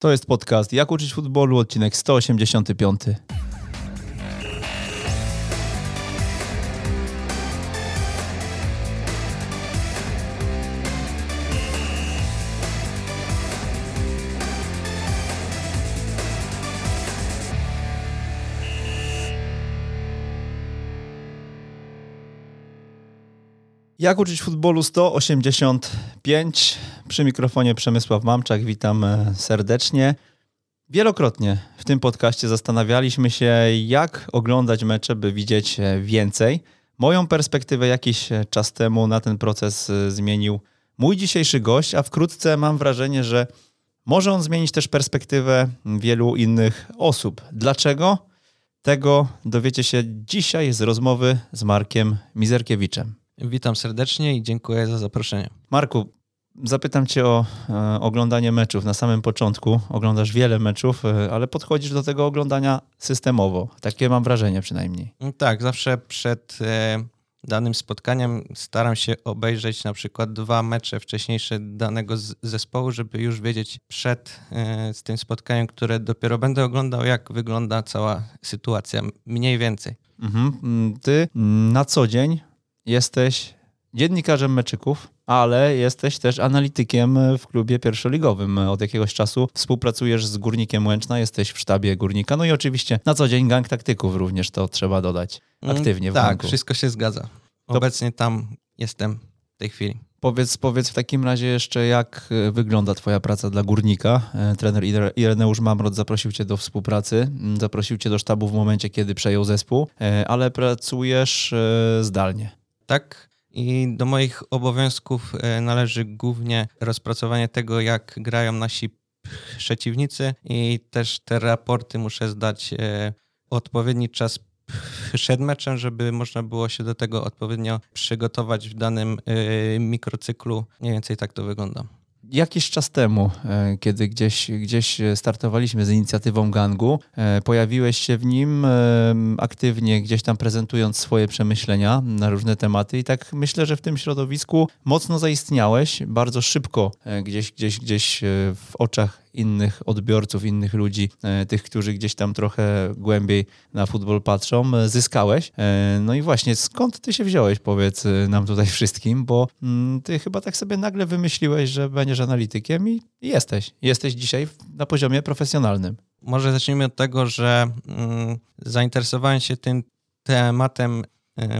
To jest podcast Jak uczyć futbolu, odcinek 185. Jak uczyć futbolu 185. Przy mikrofonie Przemysław Mamczak, witam e, serdecznie. Wielokrotnie w tym podcaście zastanawialiśmy się, jak oglądać mecze, by widzieć e, więcej. Moją perspektywę jakiś e, czas temu na ten proces zmienił mój dzisiejszy gość, a wkrótce mam wrażenie, że może on zmienić też perspektywę wielu innych osób. Dlaczego? Tego dowiecie się dzisiaj z rozmowy z Markiem Mizerkiewiczem. Witam serdecznie i dziękuję za zaproszenie. Marku, zapytam Cię o e, oglądanie meczów. Na samym początku oglądasz wiele meczów, e, ale podchodzisz do tego oglądania systemowo. Takie mam wrażenie przynajmniej. Mm, tak, zawsze przed e, danym spotkaniem staram się obejrzeć na przykład dwa mecze wcześniejsze danego zespołu, żeby już wiedzieć przed z tym spotkaniem, które dopiero będę oglądał, jak wygląda cała sytuacja. Mniej więcej. Mhm. Mm, ty na co dzień jesteś dziennikarzem meczyków, ale jesteś też analitykiem w klubie pierwszoligowym. Od jakiegoś czasu współpracujesz z Górnikiem Łęczna, jesteś w sztabie Górnika, no i oczywiście na co dzień gang taktyków również to trzeba dodać mm, aktywnie w Tak, gangu. wszystko się zgadza. Obecnie tam jestem w tej chwili. Powiedz, powiedz w takim razie jeszcze, jak e, wygląda Twoja praca dla górnika. E, trener Ireneusz Mamrot zaprosił Cię do współpracy, zaprosił Cię do sztabu w momencie, kiedy przejął zespół, e, ale pracujesz zdalnie tak? I do moich obowiązków e, należy głównie rozpracowanie tego, jak grają nasi przeciwnicy, i też te raporty muszę zdać e, odpowiedni czas przed meczem, żeby można było się do tego odpowiednio przygotować w danym e, mikrocyklu. Mniej więcej tak to wygląda jakiś czas temu, e, kiedy gdzieś, gdzieś startowaliśmy z inicjatywą gangu, e, pojawiłeś się w nim e, aktywnie, gdzieś tam prezentując swoje przemyślenia na różne tematy i tak myślę, że w tym środowisku mocno zaistniałeś, bardzo szybko gdzieś, gdzieś, gdzieś w oczach innych odbiorców, innych ludzi, e, tych, którzy gdzieś tam trochę głębiej na futbol patrzą, e, zyskałeś. E, no i właśnie, skąd ty się wziąłeś, powiedz nam tutaj wszystkim, bo mm, ty chyba tak sobie nagle wymyśliłeś, że będziesz analitykiem i jesteś. Jesteś dzisiaj na poziomie profesjonalnym. Może zacznijmy od tego, że mm, zainteresowałem się tym tematem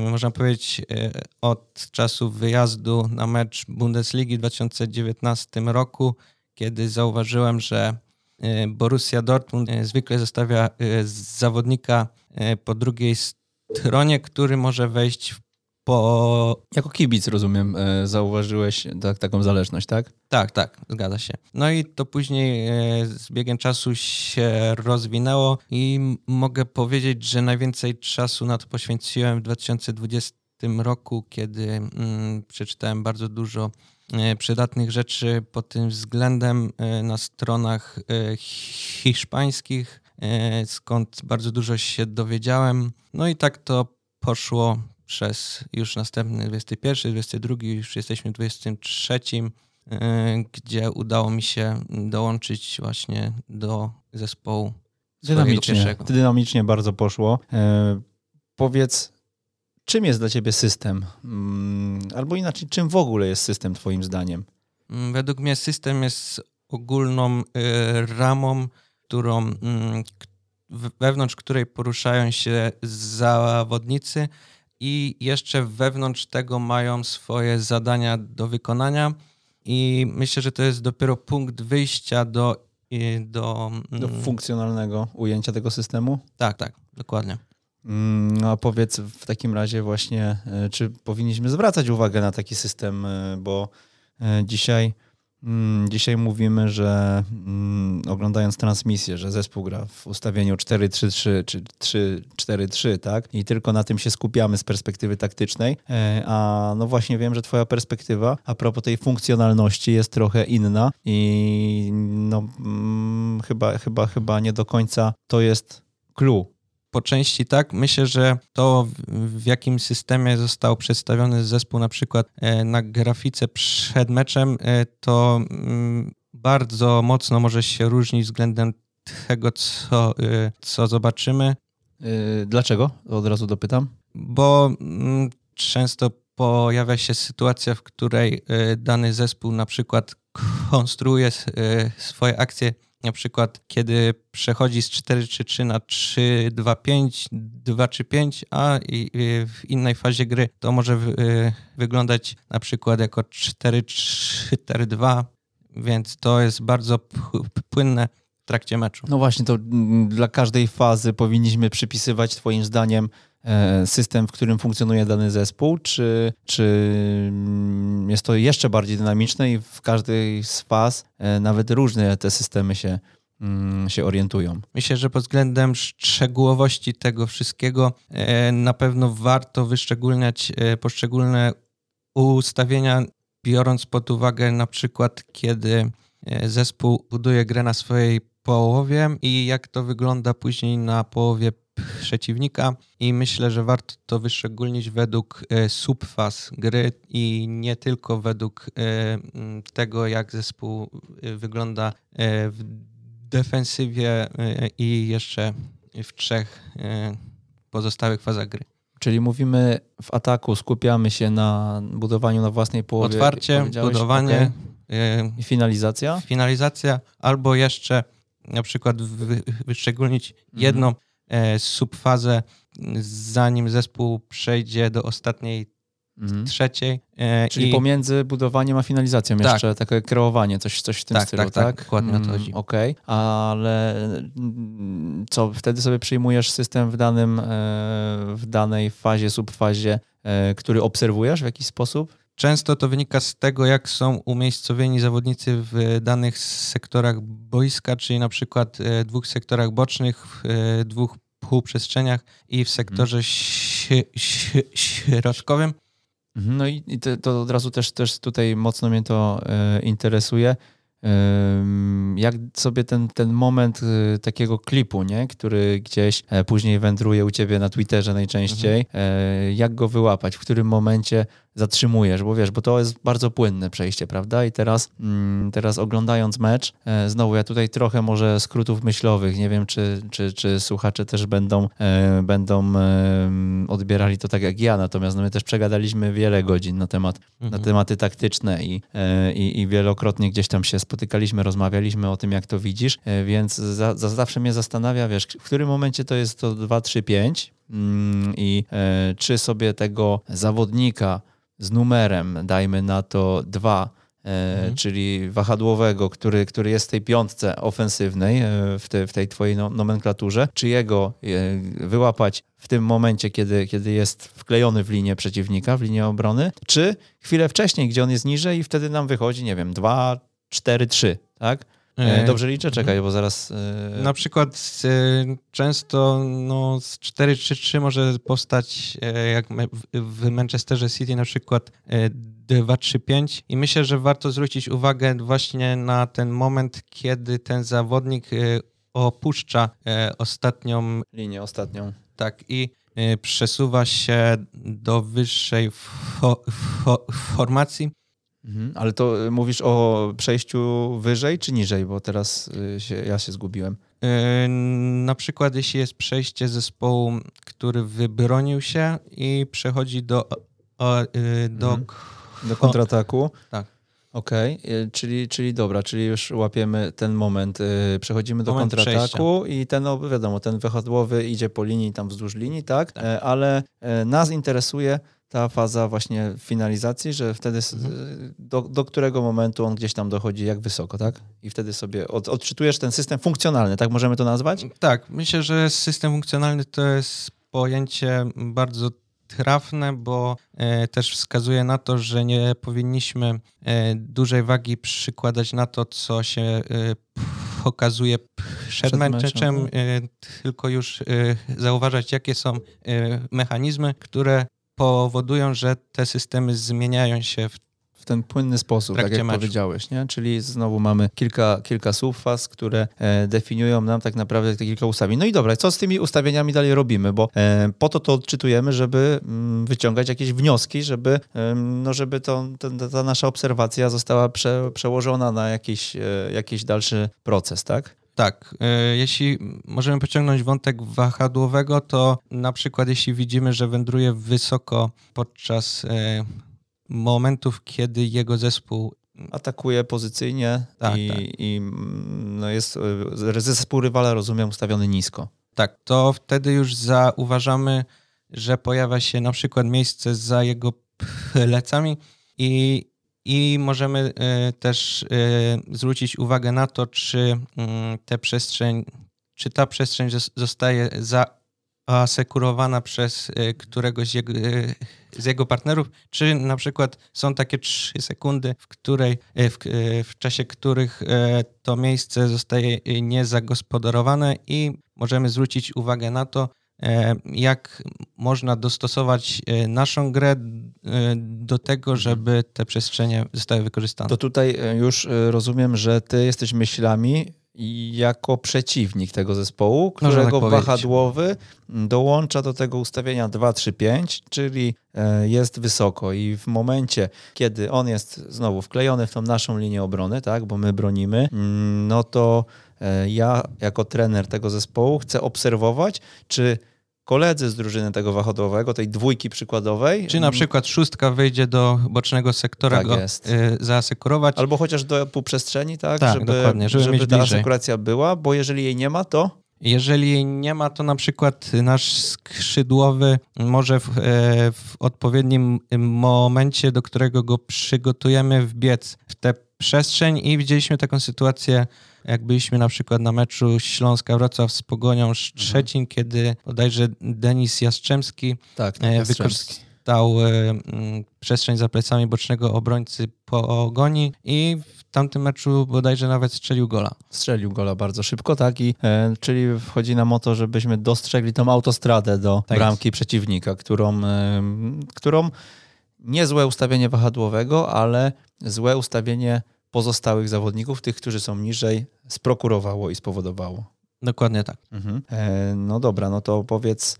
można powiedzieć, od czasu wyjazdu na mecz Bundesligi w 2019 roku kiedy zauważyłem, że e, Borussia Dortmund e, zwykle zostawia e, zawodnika po drugiej stronie, który może wejść po... Jako kibic, rozumiem, zauważyłeś tak, taką zależność, tak? Tak, tak, zgadza się. No i to później z biegiem czasu się rozwinęło i mogę powiedzieć, że najwięcej czasu na to poświęciłem w 2020 roku, kiedy mm, przeczytałem bardzo dużo przydatnych rzeczy pod tym względem e, na stronach e, hiszpańskich, skąd bardzo dużo się dowiedziałem. No i tak to poszło przez już następny 21, 22, już jesteśmy w 23, gdzie udało mi się dołączyć właśnie do zespołu dynamicznie, dynamicznie bardzo poszło. powiedz, Czym jest dla ciebie system? Mm, albo inaczej, czym w ogóle jest system twoim zdaniem? Mm, według mnie system jest ogólną y, ramą, którą, mm, wewnątrz której poruszają się zawodnicy i jeszcze wewnątrz tego mają swoje zadania do wykonania i myślę, że to jest dopiero punkt wyjścia do... Y, do, do funkcjonalnego ujęcia tego systemu? Tak, tak, dokładnie. No a powiedz w takim razie właśnie, e, czy powinniśmy zwracać uwagę na taki system, e, bo e, dzisiaj, mm, dzisiaj mówimy, że mm, oglądając transmisję, że zespół gra w ustawieniu 4-3-3 czy 3-4-3, tak? I tylko na tym się skupiamy z perspektywy taktycznej, a no właśnie wiem, że twoja perspektywa a propos tej funkcjonalności jest trochę inna i no mm, chyba, chyba, chyba nie do końca to jest clue po części tak. Myślę, że to w jakim systemie został przedstawiony zespół na przykład e, na grafice przed meczem, e, to mm, bardzo mocno może się różnić względem tego, co, y, co zobaczymy. Dlaczego? Od razu dopytam. Bo mm, często pojawia się sytuacja, w której dany zespół na przykład konstruuje swoje akcje, na przykład kiedy przechodzi z 4-3-3 na 3-2-5, 2-3-5, a w innej fazie gry to może wyglądać na przykład jako 4-3-4-2, więc to jest bardzo płynne trakcie meczu. No właśnie, to mm, dla każdej fazy powinniśmy przypisywać Twoim zdaniem e, system, w którym funkcjonuje dany zespół, czy, czy mm, jest to jeszcze bardziej dynamiczne i w każdej z faz e, nawet różne te systemy się, mm, się orientują? Myślę, że pod względem szczegółowości tego wszystkiego e, na pewno warto wyszczególniać poszczególne ustawienia biorąc pod uwagę na przykład, kiedy zespół buduje grę na swojej połowie i jak to wygląda później na połowie przeciwnika i myślę, że warto to wyszczególnić według e, subfaz gry i nie tylko według e, tego, jak zespół wygląda w defensywie i jeszcze w trzech pozostałych fazach gry. Czyli mówimy w ataku, skupiamy się na budowaniu na własnej połowie. Otwarcie, budowanie okay. I finalizacja. Finalizacja, albo jeszcze na przykład wyszczególnić mhm. jedną e, subfazę, zanim zespół przejdzie do ostatniej mhm. trzeciej. E, Czyli i... pomiędzy budowaniem a finalizacją tak. jeszcze takie kreowanie, coś, coś w tym tak, stylu, tak? Tak, tak, dokładnie o to chodzi. Mm, okej, okay. ale mm, co, wtedy sobie przyjmujesz system w, danym, e, w danej fazie, subfazie, e, który obserwujesz w jakiś sposób? Często to wynika z tego, jak są umiejscowieni zawodnicy w danych sektorach boiska, czyli na przykład dwóch sektorach bocznych, dwóch półprzestrzeniach i w sektorze hmm. środkowym. Mhm, no i to, to od razu też, też tutaj mocno mnie to e, interesuje. Jak sobie ten, ten moment e, takiego klipu, nie? który gdzieś e, później wędruje u ciebie na Twitterze najczęściej, mhm. jak go wyłapać, w którym momencie zatrzymujesz, bo wiesz, bo to jest bardzo płynne przejście, prawda? I teraz, mm, teraz oglądając mecz, e, znowu ja tutaj trochę może skrótów myślowych, nie wiem, czy, czy, czy słuchacze też będą, e, będą e, odbierali to tak jak ja, natomiast no my też przegadaliśmy wiele godzin na temat, mhm. na tematy taktyczne i, i, i wielokrotnie gdzieś tam się spotykaliśmy, rozmawialiśmy o tym, jak to widzisz, więc za, za zawsze mnie zastanawia, wiesz, w którym momencie to jest to 2, 3, 5 i czy sobie tego zawodnika z numerem, dajmy na to dwa, e, mhm. czyli wahadłowego, który, który jest w tej piątce ofensywnej, e, w, te, w tej twojej no, nomenklaturze, czy jego e, wyłapać w tym momencie, kiedy, kiedy jest wklejony w linię przeciwnika, w linię obrony, czy chwilę wcześniej, gdzie on jest niżej i wtedy nam wychodzi, nie wiem, dwa, cztery, trzy, tak? E, dobrze liczę? Czekaj, bo zaraz... E, Na przykład e, często no, z 4-3-3 może powstać jak w Manchesterze City na przykład 2-3-5 i myślę, że warto zwrócić uwagę właśnie na ten moment, kiedy ten zawodnik opuszcza ostatnią... Linię ostatnią. Tak i przesuwa się do wyższej fo fo formacji Mhm, ale to y, mówisz o przejściu wyżej czy niżej, bo teraz y, się, ja się zgubiłem. Yy, na przykład jeśli jest przejście zespołu, który wybronił się i przechodzi do, o, yy, do, mhm. do kontrataku. Tak. Okej, okay. czyli, czyli dobra, czyli już łapiemy ten moment, przechodzimy do moment kontrataku przejścia. i ten, no wiadomo, ten wychodłowy idzie po linii, tam wzdłuż linii, tak? tak. E, ale e, nas interesuje ta faza właśnie finalizacji, że wtedy mhm. do, do, którego momentu on gdzieś tam dochodzi, jak wysoko, tak? I wtedy sobie od, odczytujesz ten system funkcjonalny, tak możemy to nazwać? Tak, myślę, że system funkcjonalny to jest pojęcie bardzo trafne, bo e, też wskazuje na to, że nie powinniśmy e, dużej wagi przykładać na to, co się e, pokazuje przed, przed meczem, tylko już zauważać, jakie są mechanizmy, które powodują, że te systemy zmieniają się w, w ten płynny sposób, tak jak meczu. powiedziałeś, nie? Czyli znowu mamy kilka, kilka subfaz, które e, definiują nam tak naprawdę te kilka ustawień. No i dobra, co z tymi ustawieniami dalej robimy? Bo e, po to to odczytujemy, żeby m, mm, wyciągać jakieś wnioski, żeby, e, no żeby to, ta, ta nasza obserwacja została prze, przełożona na jakiś, e, jakiś dalszy proces, tak? Tak, e, jeśli możemy pociągnąć wątek wahadłowego, to na przykład jeśli widzimy, że wędruje wysoko podczas e, momentów, kiedy jego zespół atakuje pozycyjnie tak, i, tak. i no jest zespół rywala, rozumiem, ustawiony nisko. Tak, to wtedy już zauważamy, że pojawia się na przykład miejsce za jego plecami i i możemy e, też e, zwrócić uwagę na to, czy mm, te przestrzeń, czy ta przestrzeń zostaje zaasekurowana przez e, któregoś z jego, z jego partnerów, czy na przykład są takie trzy sekundy, w, której, w, w czasie których to miejsce zostaje niezagospodarowane i możemy zwrócić uwagę na to, jak można dostosować e, naszą grę e, do tego, mhm. żeby te przestrzenie zostały wykorzystane. To tutaj już rozumiem, że ty jesteś myślami jako przeciwnik tego zespołu, którego tak wahadłowy dołącza do tego ustawienia 2-3-5, czyli jest wysoko i w momencie, kiedy on jest znowu wklejony w tą naszą linię obrony, tak, bo my bronimy, mm, no to ja jako trener tego zespołu chcę obserwować, czy koledzy z drużyny tego wahadłowego, tej dwójki przykładowej. Czy na przykład szóstka wejdzie do bocznego sektora, tak go jest. Y, zaasekurować. Albo chociaż do półprzestrzeni, tak? tak żeby, dokładnie, żeby, żeby ta bliżej. asekuracja była, bo jeżeli jej nie ma, to... Jeżeli jej nie ma, to na przykład nasz skrzydłowy może w, e, w odpowiednim momencie, do którego go przygotujemy, wbiec w tę przestrzeń i widzieliśmy taką sytuację jak byliśmy na przykład na meczu Śląska-Wrocław z Pogonią Szczecin, mhm. kiedy bodajże Denis Jastrzębski tak, tak, wykorzystał e, przestrzeń za plecami bocznego obrońcy Pogoni i w tamtym meczu bodajże nawet strzelił gola. Strzelił gola bardzo szybko, tak, i e, czyli wchodzi nam o to, żebyśmy dostrzegli tą autostradę do tak bramki jest. przeciwnika, którą, e, którą niezłe ustawienie wahadłowego, ale złe ustawienie pozostałych zawodników, tych, którzy są niżej, sprokurowało i spowodowało. Dokładnie tak. Mhm. E, no dobra, no to powiedz,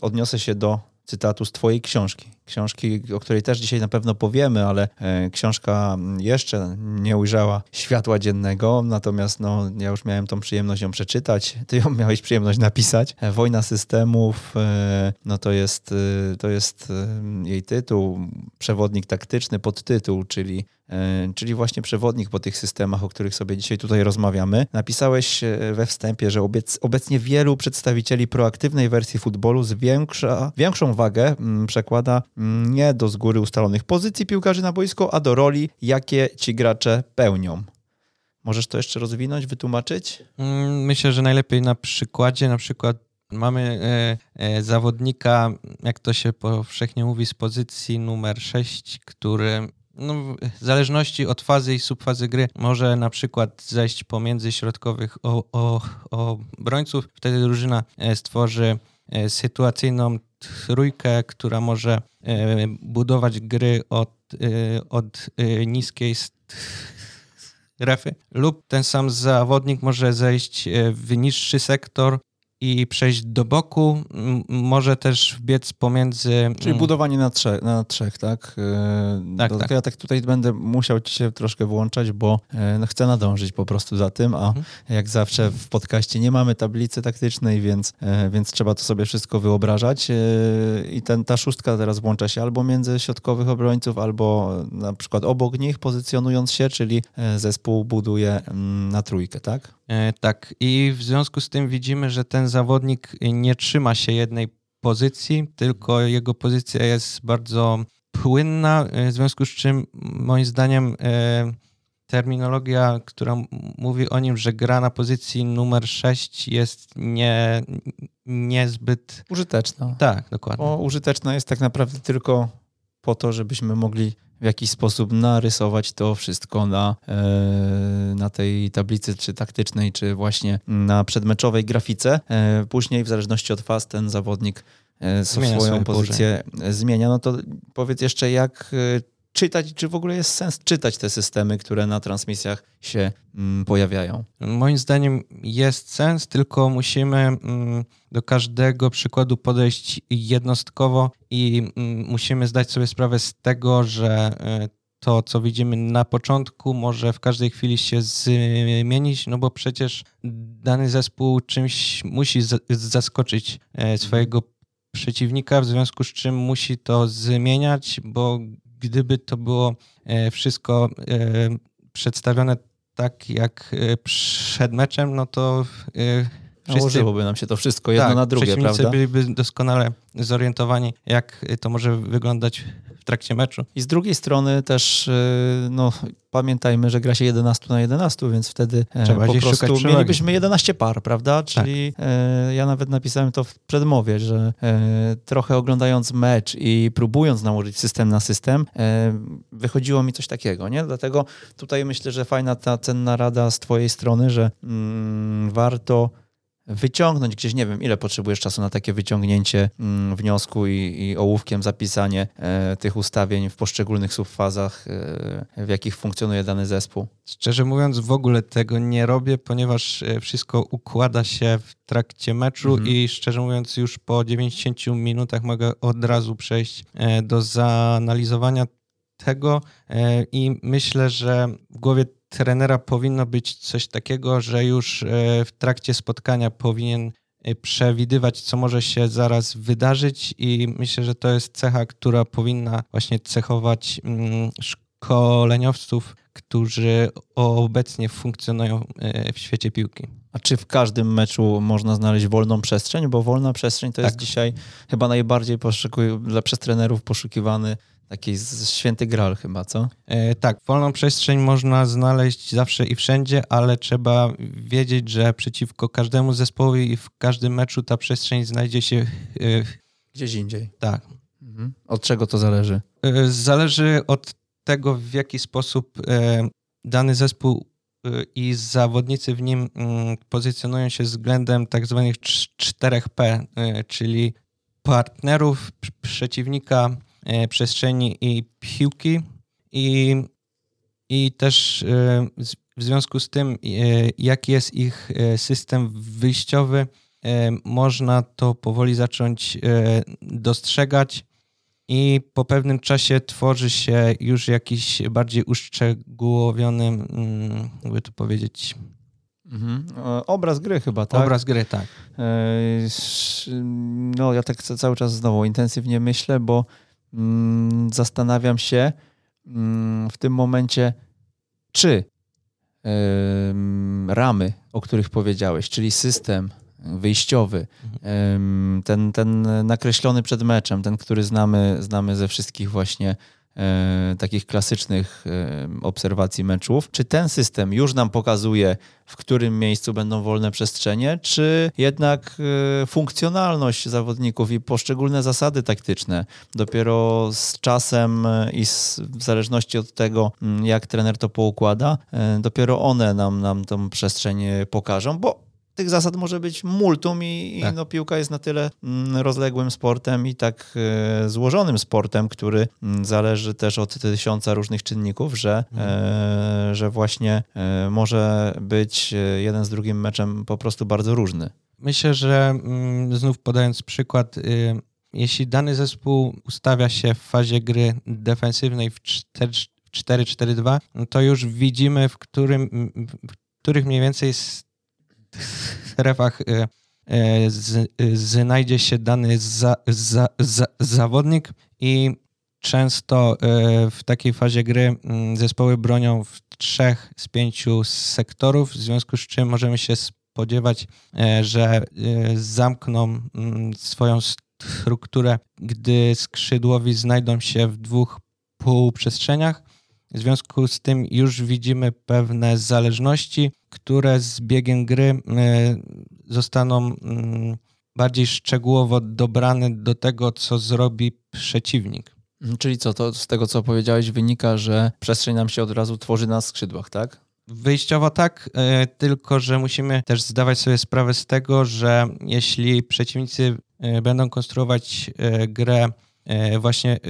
odniosę się do cytatu z Twojej książki. Książki, o której też dzisiaj na pewno powiemy, ale e, książka jeszcze nie ujrzała światła dziennego, natomiast no, ja już miałem tą przyjemność ją przeczytać. Ty ją miałeś przyjemność napisać. E, Wojna systemów, e, no to jest, to jest jej tytuł, przewodnik taktyczny, podtytuł, czyli E, czyli właśnie przewodnik po tych systemach, o których sobie dzisiaj tutaj rozmawiamy. Napisałeś e, we wstępie, że obec, obecnie wielu przedstawicieli proaktywnej wersji futbolu zwiększa, większą wagę mm, przekłada mm, nie do z góry ustalonych pozycji piłkarzy na boisko, a do roli, jakie ci gracze pełnią. Możesz to jeszcze rozwinąć, wytłumaczyć? Mm, myślę, że najlepiej na przykładzie, na przykład mamy e, e, zawodnika, jak to się powszechnie mówi, z pozycji numer 6, który no, w zależności od fazy i subfazy gry może na przykład zejść pomiędzy środkowych o, o, obrońców. Wtedy drużyna e, stworzy e, sytuacyjną trójkę, która może e, budować gry od, od niskiej strefy lub ten sam zawodnik może zejść w niższy sektor i przejść do boku, może też biec pomiędzy... Czyli budowanie na, trzech, na trzech tak? E, tak, tak. Ja tak tutaj będę musiał ci się troszkę włączać, bo e, no, chcę nadążyć po prostu za tym, a mhm. jak zawsze w podcaście nie mamy tablicy taktycznej, więc, e, więc trzeba to sobie wszystko wyobrażać i ten, ta szóstka teraz włącza się albo między środkowych obrońców, albo na przykład obok nich pozycjonując się, czyli zespół buduje mm, na trójkę, tak? E, tak, i w związku z tym widzimy, że ten zawodnik nie trzyma się jednej pozycji, tylko jego pozycja jest bardzo płynna, e, w związku z czym moim zdaniem e, terminologia, która mówi o nim, że gra na pozycji numer 6 jest nie, niezbyt... Użyteczna. Tak, dokładnie. Bo użyteczna jest tak naprawdę tylko po to, żebyśmy mogli w jakiś sposób narysować to wszystko na, e, na tej tablicy, czy taktycznej, czy właśnie na przedmeczowej grafice. E, później, w zależności od faz, ten zawodnik e, zmienia swoją pozycję zmienia. No to powiedz jeszcze, jak czytać, czy w ogóle jest sens czytać te systemy, które na transmisjach się mm, pojawiają? Moim zdaniem jest sens, tylko musimy mm, do każdego przykładu podejść jednostkowo i mm, musimy zdać sobie sprawę z tego, że y, to, co widzimy na początku, może w każdej chwili się zmienić, no bo przecież dany zespół czymś musi zaskoczyć e, swojego przeciwnika, w związku z czym musi to zmieniać, bo gdyby to było e, wszystko e, przedstawione tak jak przed meczem, no to Wszyscy, Nałożyłoby nam się to wszystko jedno tak, na drugie, prawda? byliby doskonale zorientowani, jak to może wyglądać w trakcie meczu. I z drugiej strony też y, no, pamiętajmy, że gra się 11 na 11, więc wtedy e, Trzeba po prostu mielibyśmy 11 par, prawda? Tak. Czyli tak. ja nawet napisałem to w przedmowie, że e, trochę oglądając mecz i próbując nałożyć system na system, wychodziło mi coś takiego, nie? Dlatego tutaj myślę, że fajna ta cenna rada z twojej strony, że mm, warto wyciągnąć gdzieś, nie wiem, ile potrzebujesz czasu na takie wyciągnięcie mm, wniosku i, i ołówkiem zapisanie e, tych ustawień w poszczególnych subfazach, e, w jakich funkcjonuje dany zespół? Szczerze mówiąc, w ogóle tego nie robię, ponieważ e, wszystko układa się w trakcie meczu mhm. i szczerze mówiąc, już po 90 minutach mogę od razu przejść do zaanalizowania tego i myślę, że w głowie trenera powinno być coś takiego, że już e, w trakcie spotkania powinien e, przewidywać, co może się zaraz wydarzyć, i myślę, że to jest cecha, która powinna właśnie cechować mm, szkoleniowców, którzy obecnie funkcjonują e, w świecie piłki. A czy w każdym meczu można znaleźć wolną przestrzeń? Bo wolna przestrzeń to tak. jest dzisiaj chyba najbardziej poszukuj, dla przez trenerów poszukiwany Taki święty gral chyba, co? E, tak, wolną przestrzeń można znaleźć zawsze i wszędzie, ale trzeba wiedzieć, że przeciwko każdemu zespołowi i w każdym meczu ta przestrzeń znajdzie się... E, Gdzieś indziej. Tak. Mhm. Od czego to zależy? E, zależy od tego, w jaki sposób e, dany zespół e, i zawodnicy w nim mm, pozycjonują się względem tak zwanych 4P, e, czyli partnerów, przeciwnika, przestrzeni i piłki i, i też e, w związku z tym, e, jaki jest ich system wyjściowy, można to powoli zacząć dostrzegać i po pewnym czasie tworzy się już jakiś bardziej uszczegółowiony, mm, jakby to powiedzieć, Mhm. Obraz gry chyba, tak? Obraz gry, tak. No, ja tak cały czas znowu intensywnie myślę, bo zastanawiam się mm, w tym momencie, czy ramy, o których powiedziałeś, czyli system wyjściowy, ten, ten nakreślony przed meczem, ten, który znamy, znamy ze wszystkich właśnie takich klasycznych e, obserwacji meczów. Czy ten system już nam pokazuje, w którym miejscu będą wolne przestrzenie, czy jednak e, funkcjonalność zawodników i poszczególne zasady taktyczne dopiero z czasem i z, w zależności od tego, mm, jak trener to poukłada, dopiero one nam, nam tą przestrzeń pokażą, bo tych zasad może być multum i, tak. i no, piłka jest na tyle mm, rozległym sportem i tak e, złożonym sportem, który mm, zależy też od tysiąca różnych czynników, że, mhm. e, że właśnie e, może być jeden z drugim meczem po prostu bardzo różny. Myślę, że mm, znów podając przykład, y, jeśli dany zespół ustawia się w fazie gry defensywnej w 4-4-2, no to już widzimy, w, którym, w których mniej więcej strefach y, y, y, znajdzie się dany za, za, za, zawodnik i często w takiej fazie gry mm, zespoły bronią w trzech z pięciu sektorów, w związku z czym możemy się spodziewać, że zamkną mm, swoją strukturę, gdy skrzydłowi znajdą się w dwóch półprzestrzeniach. W związku z tym już widzimy pewne zależności, które z biegiem gry e, zostaną mm, bardziej szczegółowo dobrane do tego, co zrobi przeciwnik. Mhm, czyli co, to z tego co powiedziałeś wynika, że przestrzeń nam się od razu tworzy na skrzydłach, tak? Wyjściowo tak, e, tylko że musimy też zdawać sobie sprawę z tego, że jeśli przeciwnicy e, będą konstruować grę właśnie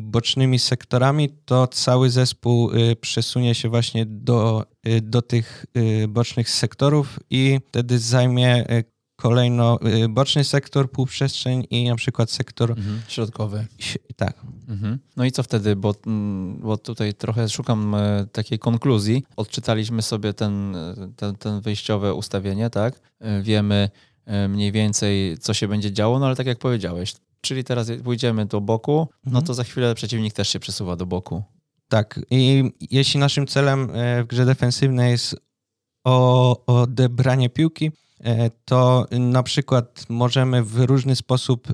bocznymi sektorami, to cały zespół przesunie się właśnie do, do tych bocznych sektorów i wtedy zajmie kolejno boczny sektor, półprzestrzeń i na przykład sektor mhm, środkowy. Tak. Mhm. No i co wtedy, bo, bo tutaj trochę szukam e, takiej konkluzji. Odczytaliśmy sobie ten, e, ten, ten wyjściowe ustawienie, tak? E, wiemy mniej więcej, co się będzie działo, no ale tak jak powiedziałeś, czyli teraz pójdziemy do boku, no mhm. to za chwilę przeciwnik też się przesuwa do boku. Tak, i jeśli naszym celem w grze defensywnej jest o, odebranie piłki, to na przykład możemy w różny sposób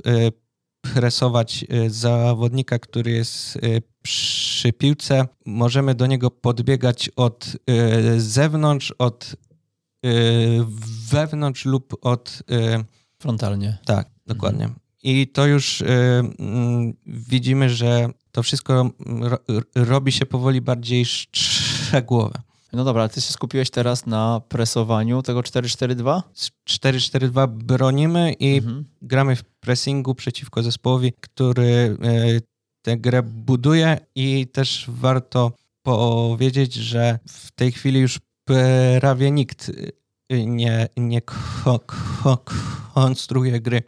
presować y, zawodnika, który jest przy piłce. Możemy do niego podbiegać od zewnątrz, od wewnątrz lub od. Frontalnie. Tak, dokładnie. I to już mm, widzimy, że to wszystko robi się powoli bardziej szczegółowe. No dobra, ale ty się skupiłeś teraz na presowaniu tego 4-4-2? 4-4-2 bronimy i mhm. gramy w pressingu przeciwko zespołowi, który e, tę grę buduje i też warto powiedzieć, że w tej chwili już prawie nikt e, nie, nie ko, ko, konstruuje gry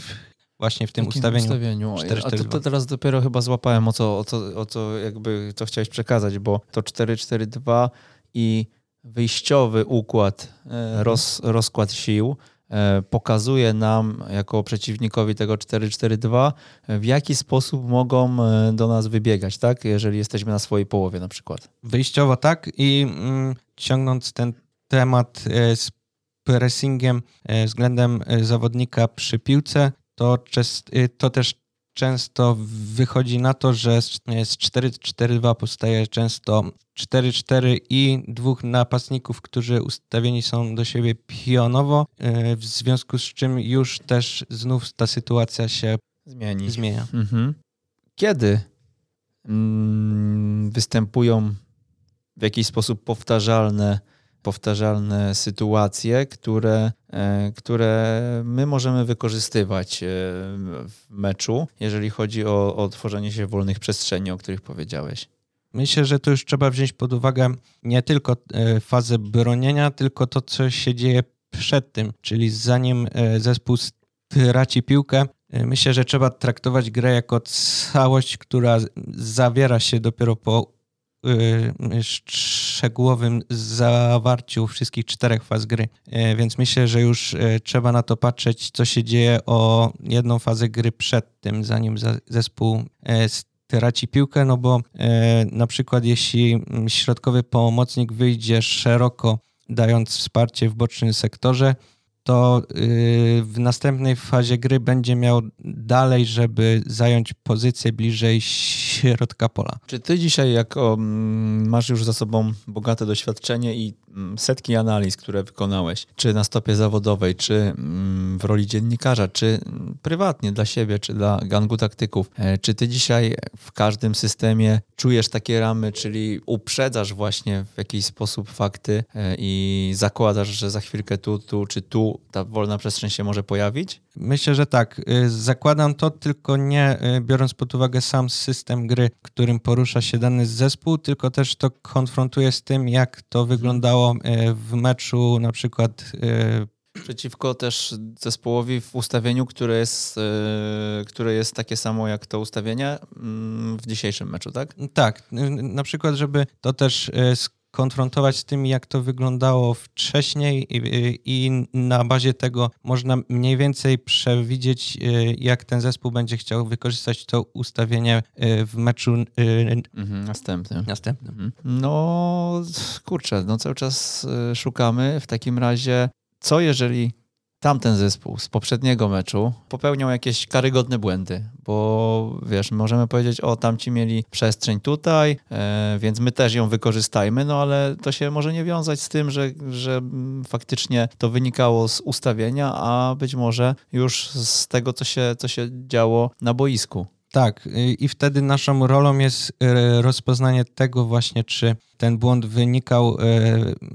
w, właśnie w tym ustawieniu. ustawieniu. 4, 4, A to, to, teraz dopiero chyba złapałem o co, o co, o co jakby co chciałeś przekazać, bo to 4-4-2 i wyjściowy układ, mhm. roz, rozkład sił E, pokazuje nam jako przeciwnikowi tego 4-4-2, w jaki sposób mogą e, do nas wybiegać, tak? Jeżeli jesteśmy na swojej połowie na przykład. Wyjściowo tak i mm, ciągnąc ten temat e, z pressingiem względem zawodnika przy piłce, to, to też często wychodzi na to, że z 4-4-2 powstaje często 4-4 i dwóch napastników, którzy ustawieni są do siebie pionowo, e, w związku z czym już też znów ta sytuacja się Zmieni. zmienia. Mhm. Kiedy mm, występują w jakiś sposób powtarzalne powtarzalne sytuacje, które, e, które my możemy wykorzystywać e, w meczu, jeżeli chodzi o, o tworzenie się wolnych przestrzeni, o których powiedziałeś. Myślę, że to już trzeba wziąć pod uwagę nie tylko e, fazę bronienia, tylko to, co się dzieje przed tym, czyli zanim zespół straci piłkę, myślę, że trzeba traktować grę jako całość, która zawiera się dopiero po szczegółowym zawarciu wszystkich czterech faz gry. Y, więc myślę, że już y, trzeba na to patrzeć, co się dzieje o jedną fazę gry przed tym, zanim zespół traci piłkę, no bo na przykład jeśli mm, środkowy pomocnik wyjdzie szeroko, dając wsparcie w bocznym sektorze, to y, w następnej fazie gry będzie miał dalej, żeby zająć pozycję bliżej środka pola. Czy ty dzisiaj, jako mm, masz już za sobą bogate doświadczenie i mm, setki analiz, które wykonałeś, czy na stopie zawodowej, czy mm, w roli dziennikarza, czy prywatnie dla siebie, czy dla gangu taktyków, e, czy ty dzisiaj w każdym systemie czujesz takie ramy, czyli uprzedzasz właśnie w jakiś sposób fakty e, i zakładasz, że za chwilkę tu, tu czy tu ta wolna przestrzeń się może pojawić? Myślę, że tak. Y, zakładam to tylko nie y, biorąc pod uwagę sam system gry, którym porusza się dany zespół, tylko też to konfrontuję z tym, jak to wyglądało y, w meczu na przykład przeciwko też zespołowi w ustawieniu, które jest, które jest takie samo jak to ustawienie mm, w dzisiejszym meczu, tak? Tak. Na przykład, żeby to też konfrontować z tym, jak to wyglądało wcześniej i, i, na bazie tego można mniej więcej przewidzieć, y, jak ten zespół będzie chciał wykorzystać to ustawienie y, w meczu y, mhm, następnym. następnym. Mhm. No kurczę, no cały czas szukamy w takim razie, co jeżeli tamten zespół z poprzedniego meczu popełniał jakieś karygodne błędy, bo wiesz, możemy powiedzieć, o tamci mieli przestrzeń tutaj, e, więc my też ją wykorzystajmy, no ale to się może nie wiązać z tym, że, że faktycznie to wynikało z ustawienia, a być może już z tego, co się, co się działo na boisku. Tak, i wtedy naszą rolą jest rozpoznanie tego właśnie, czy ten błąd wynikał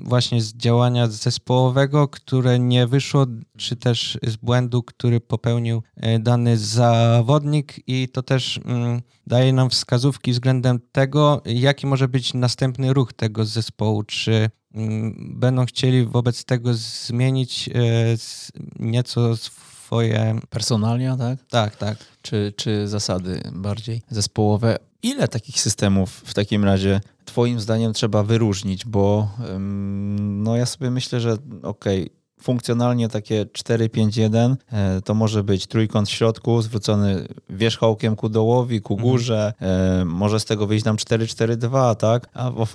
właśnie z działania zespołowego, które nie wyszło, czy też z błędu, który popełnił dany zawodnik. I to też mm, daje nam wskazówki względem tego, jaki może być następny ruch tego zespołu, czy mm, będą chcieli wobec tego zmienić nieco swoje... Personalia, tak? Tak, tak. Czy, czy zasady bardziej zespołowe. Ile takich systemów w takim razie Twoim zdaniem trzeba wyróżnić? Bo no ja sobie myślę, że okej, okay, funkcjonalnie takie 4-5-1 e, to może być trójkąt w środku zwrócony wierzchołkiem ku dołowi, ku mhm. górze. Mhm. może z tego wyjść nam 4-4-2, tak? A w,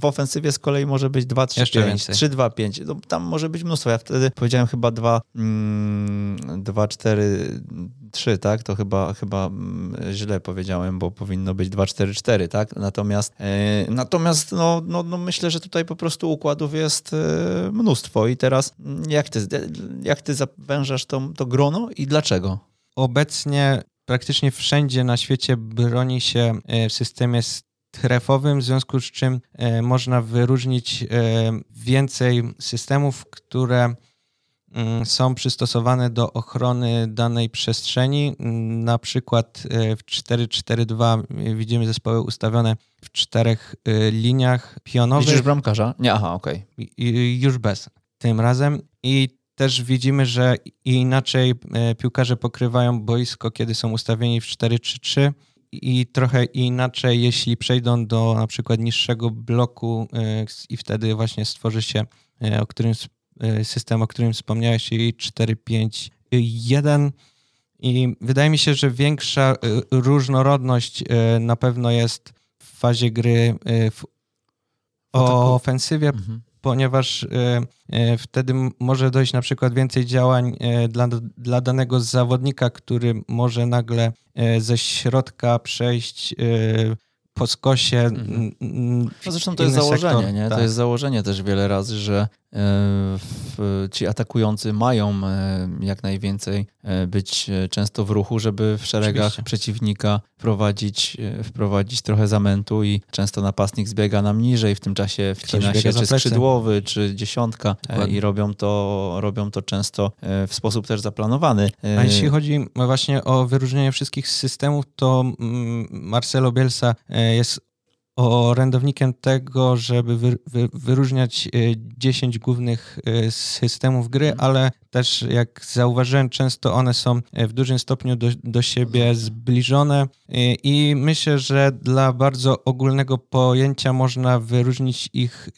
w, ofensywie z kolei może być 2-3-5, 3-2-5. No, tam może być mnóstwo. Ja wtedy powiedziałem chyba 2, 2-4 3, tak? To chyba, chyba mm, źle powiedziałem, bo powinno być 2-4-4, tak? Natomiast, e, natomiast no, no, no myślę, że tutaj po prostu układów jest e, mnóstwo. I teraz mm, jak ty, jak ty zawężasz to, to grono i dlaczego? Obecnie praktycznie wszędzie na świecie broni się e, w systemie strefowym, w związku z czym można wyróżnić więcej systemów, które są przystosowane do ochrony danej przestrzeni. Mm, na przykład e, w 4.4.2 widzimy zespoły ustawione w czterech e, liniach pionowych. Widzisz bramkarza? Nie, aha, okej. Okay. Już bez tym razem. I też widzimy, że inaczej e, piłkarze pokrywają boisko, kiedy są ustawieni w 4-3-3 i trochę inaczej, jeśli przejdą do na przykład niższego bloku i wtedy właśnie stworzy się, o którym system, o którym wspomniałeś, czyli 4.5.1 i wydaje mi się, że większa y, różnorodność y, na pewno jest w fazie gry w ofensywie, mhm. ponieważ wtedy może dojść na przykład więcej działań dla, dla danego zawodnika, który może nagle ze środka przejść po skosie. Mhm. No zresztą to jest założenie, sektor. nie? Tak. To jest założenie też wiele razy, że ci atakujący mają e, jak najwięcej e, być e, często w ruchu, żeby w szeregach Oczywiście. przeciwnika wprowadzić, wprowadzić trochę zamętu i często napastnik zbiega nam niżej, w tym czasie wcina się czy skrzydłowy, czy dziesiątka Dokładnie. i robią to, robią to często w sposób też zaplanowany. A jeśli chodzi właśnie o wyróżnienie wszystkich systemów, to mm, Marcelo Bielsa jest orędownikiem tego, żeby wy, wy, wyróżniać 10 e, głównych e, systemów gry, mhm. ale też jak zauważyłem, często one są e, w dużym stopniu do, do siebie zbliżone i myślę, że dla bardzo ogólnego pojęcia można wyróżnić ich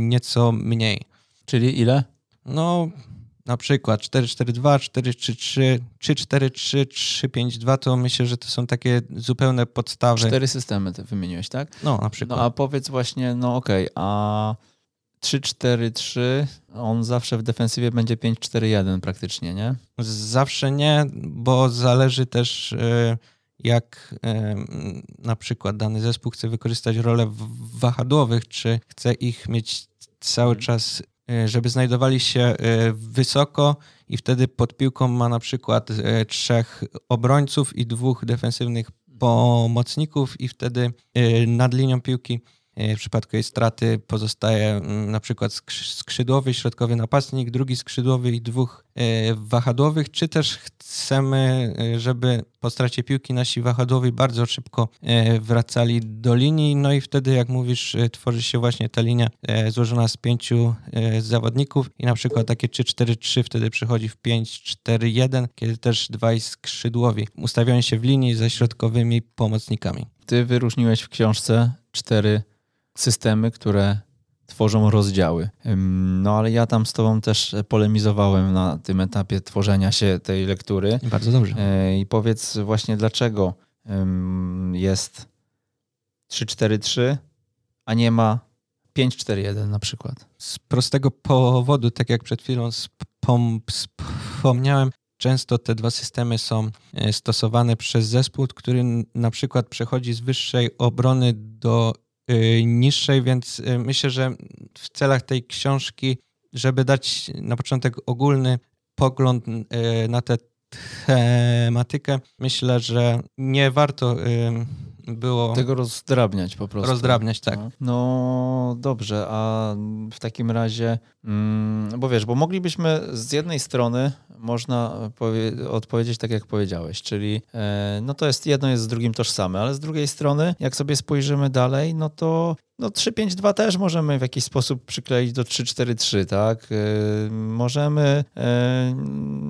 nieco mniej. Czyli ile? No, na przykład 442, 433, 343, 352 to myślę, że to są takie zupełne podstawy. Cztery systemy ty wymieniłeś, tak? No, na przykład. No a powiedz właśnie, no okej, okay, a 3-4-3, on zawsze w defensywie będzie 5-4-1 praktycznie, nie? Zawsze nie, bo zależy też y, jak y, na przykład dany zespół chce wykorzystać rolę wahadłowych, czy chce ich mieć cały mhm. czas żeby znajdowali się e, wysoko i wtedy pod piłką ma na przykład e, trzech obrońców i dwóch defensywnych pomocników i wtedy nad linią piłki w przypadku jej straty pozostaje mm, na przykład skrzydłowy, środkowy napastnik, drugi skrzydłowy i dwóch e, wahadłowych, czy też chcemy, e, żeby po stracie piłki nasi wahadłowi bardzo szybko e, wracali do linii, no i wtedy, jak mówisz, tworzy się właśnie ta linia złożona z pięciu zawodników i na przykład takie 3-4-3 wtedy przechodzi w 5-4-1, kiedy też dwaj skrzydłowi ustawiają się w linii ze środkowymi pomocnikami. Ty wyróżniłeś w książce cztery systemy, które tworzą rozdziały. No ale ja tam z tobą też polemizowałem na tym etapie tworzenia się tej lektury. Bardzo dobrze. E, I powiedz właśnie dlaczego jest 3-4-3, a nie ma 5-4-1 na przykład. Z prostego powodu, tak jak przed chwilą wspomniałem, często te dwa systemy są e, stosowane przez zespół, który na przykład przechodzi z wyższej obrony do niższej, więc y, myślę, że w celach tej książki, żeby dać na początek ogólny pogląd y, na te tematykę, myślę, że nie warto było... Tego rozdrabniać po prostu. Rozdrabniać, tak. No, no dobrze, a w takim razie, bo wiesz, bo moglibyśmy z jednej strony można odpowiedzieć tak, jak powiedziałeś, czyli e, no to jest jedno jest z drugim tożsame, ale z drugiej strony, jak sobie spojrzymy dalej, no to no 3-5-2 też możemy w jakiś sposób przykleić do 3-4-3, tak? Yy, możemy, yy,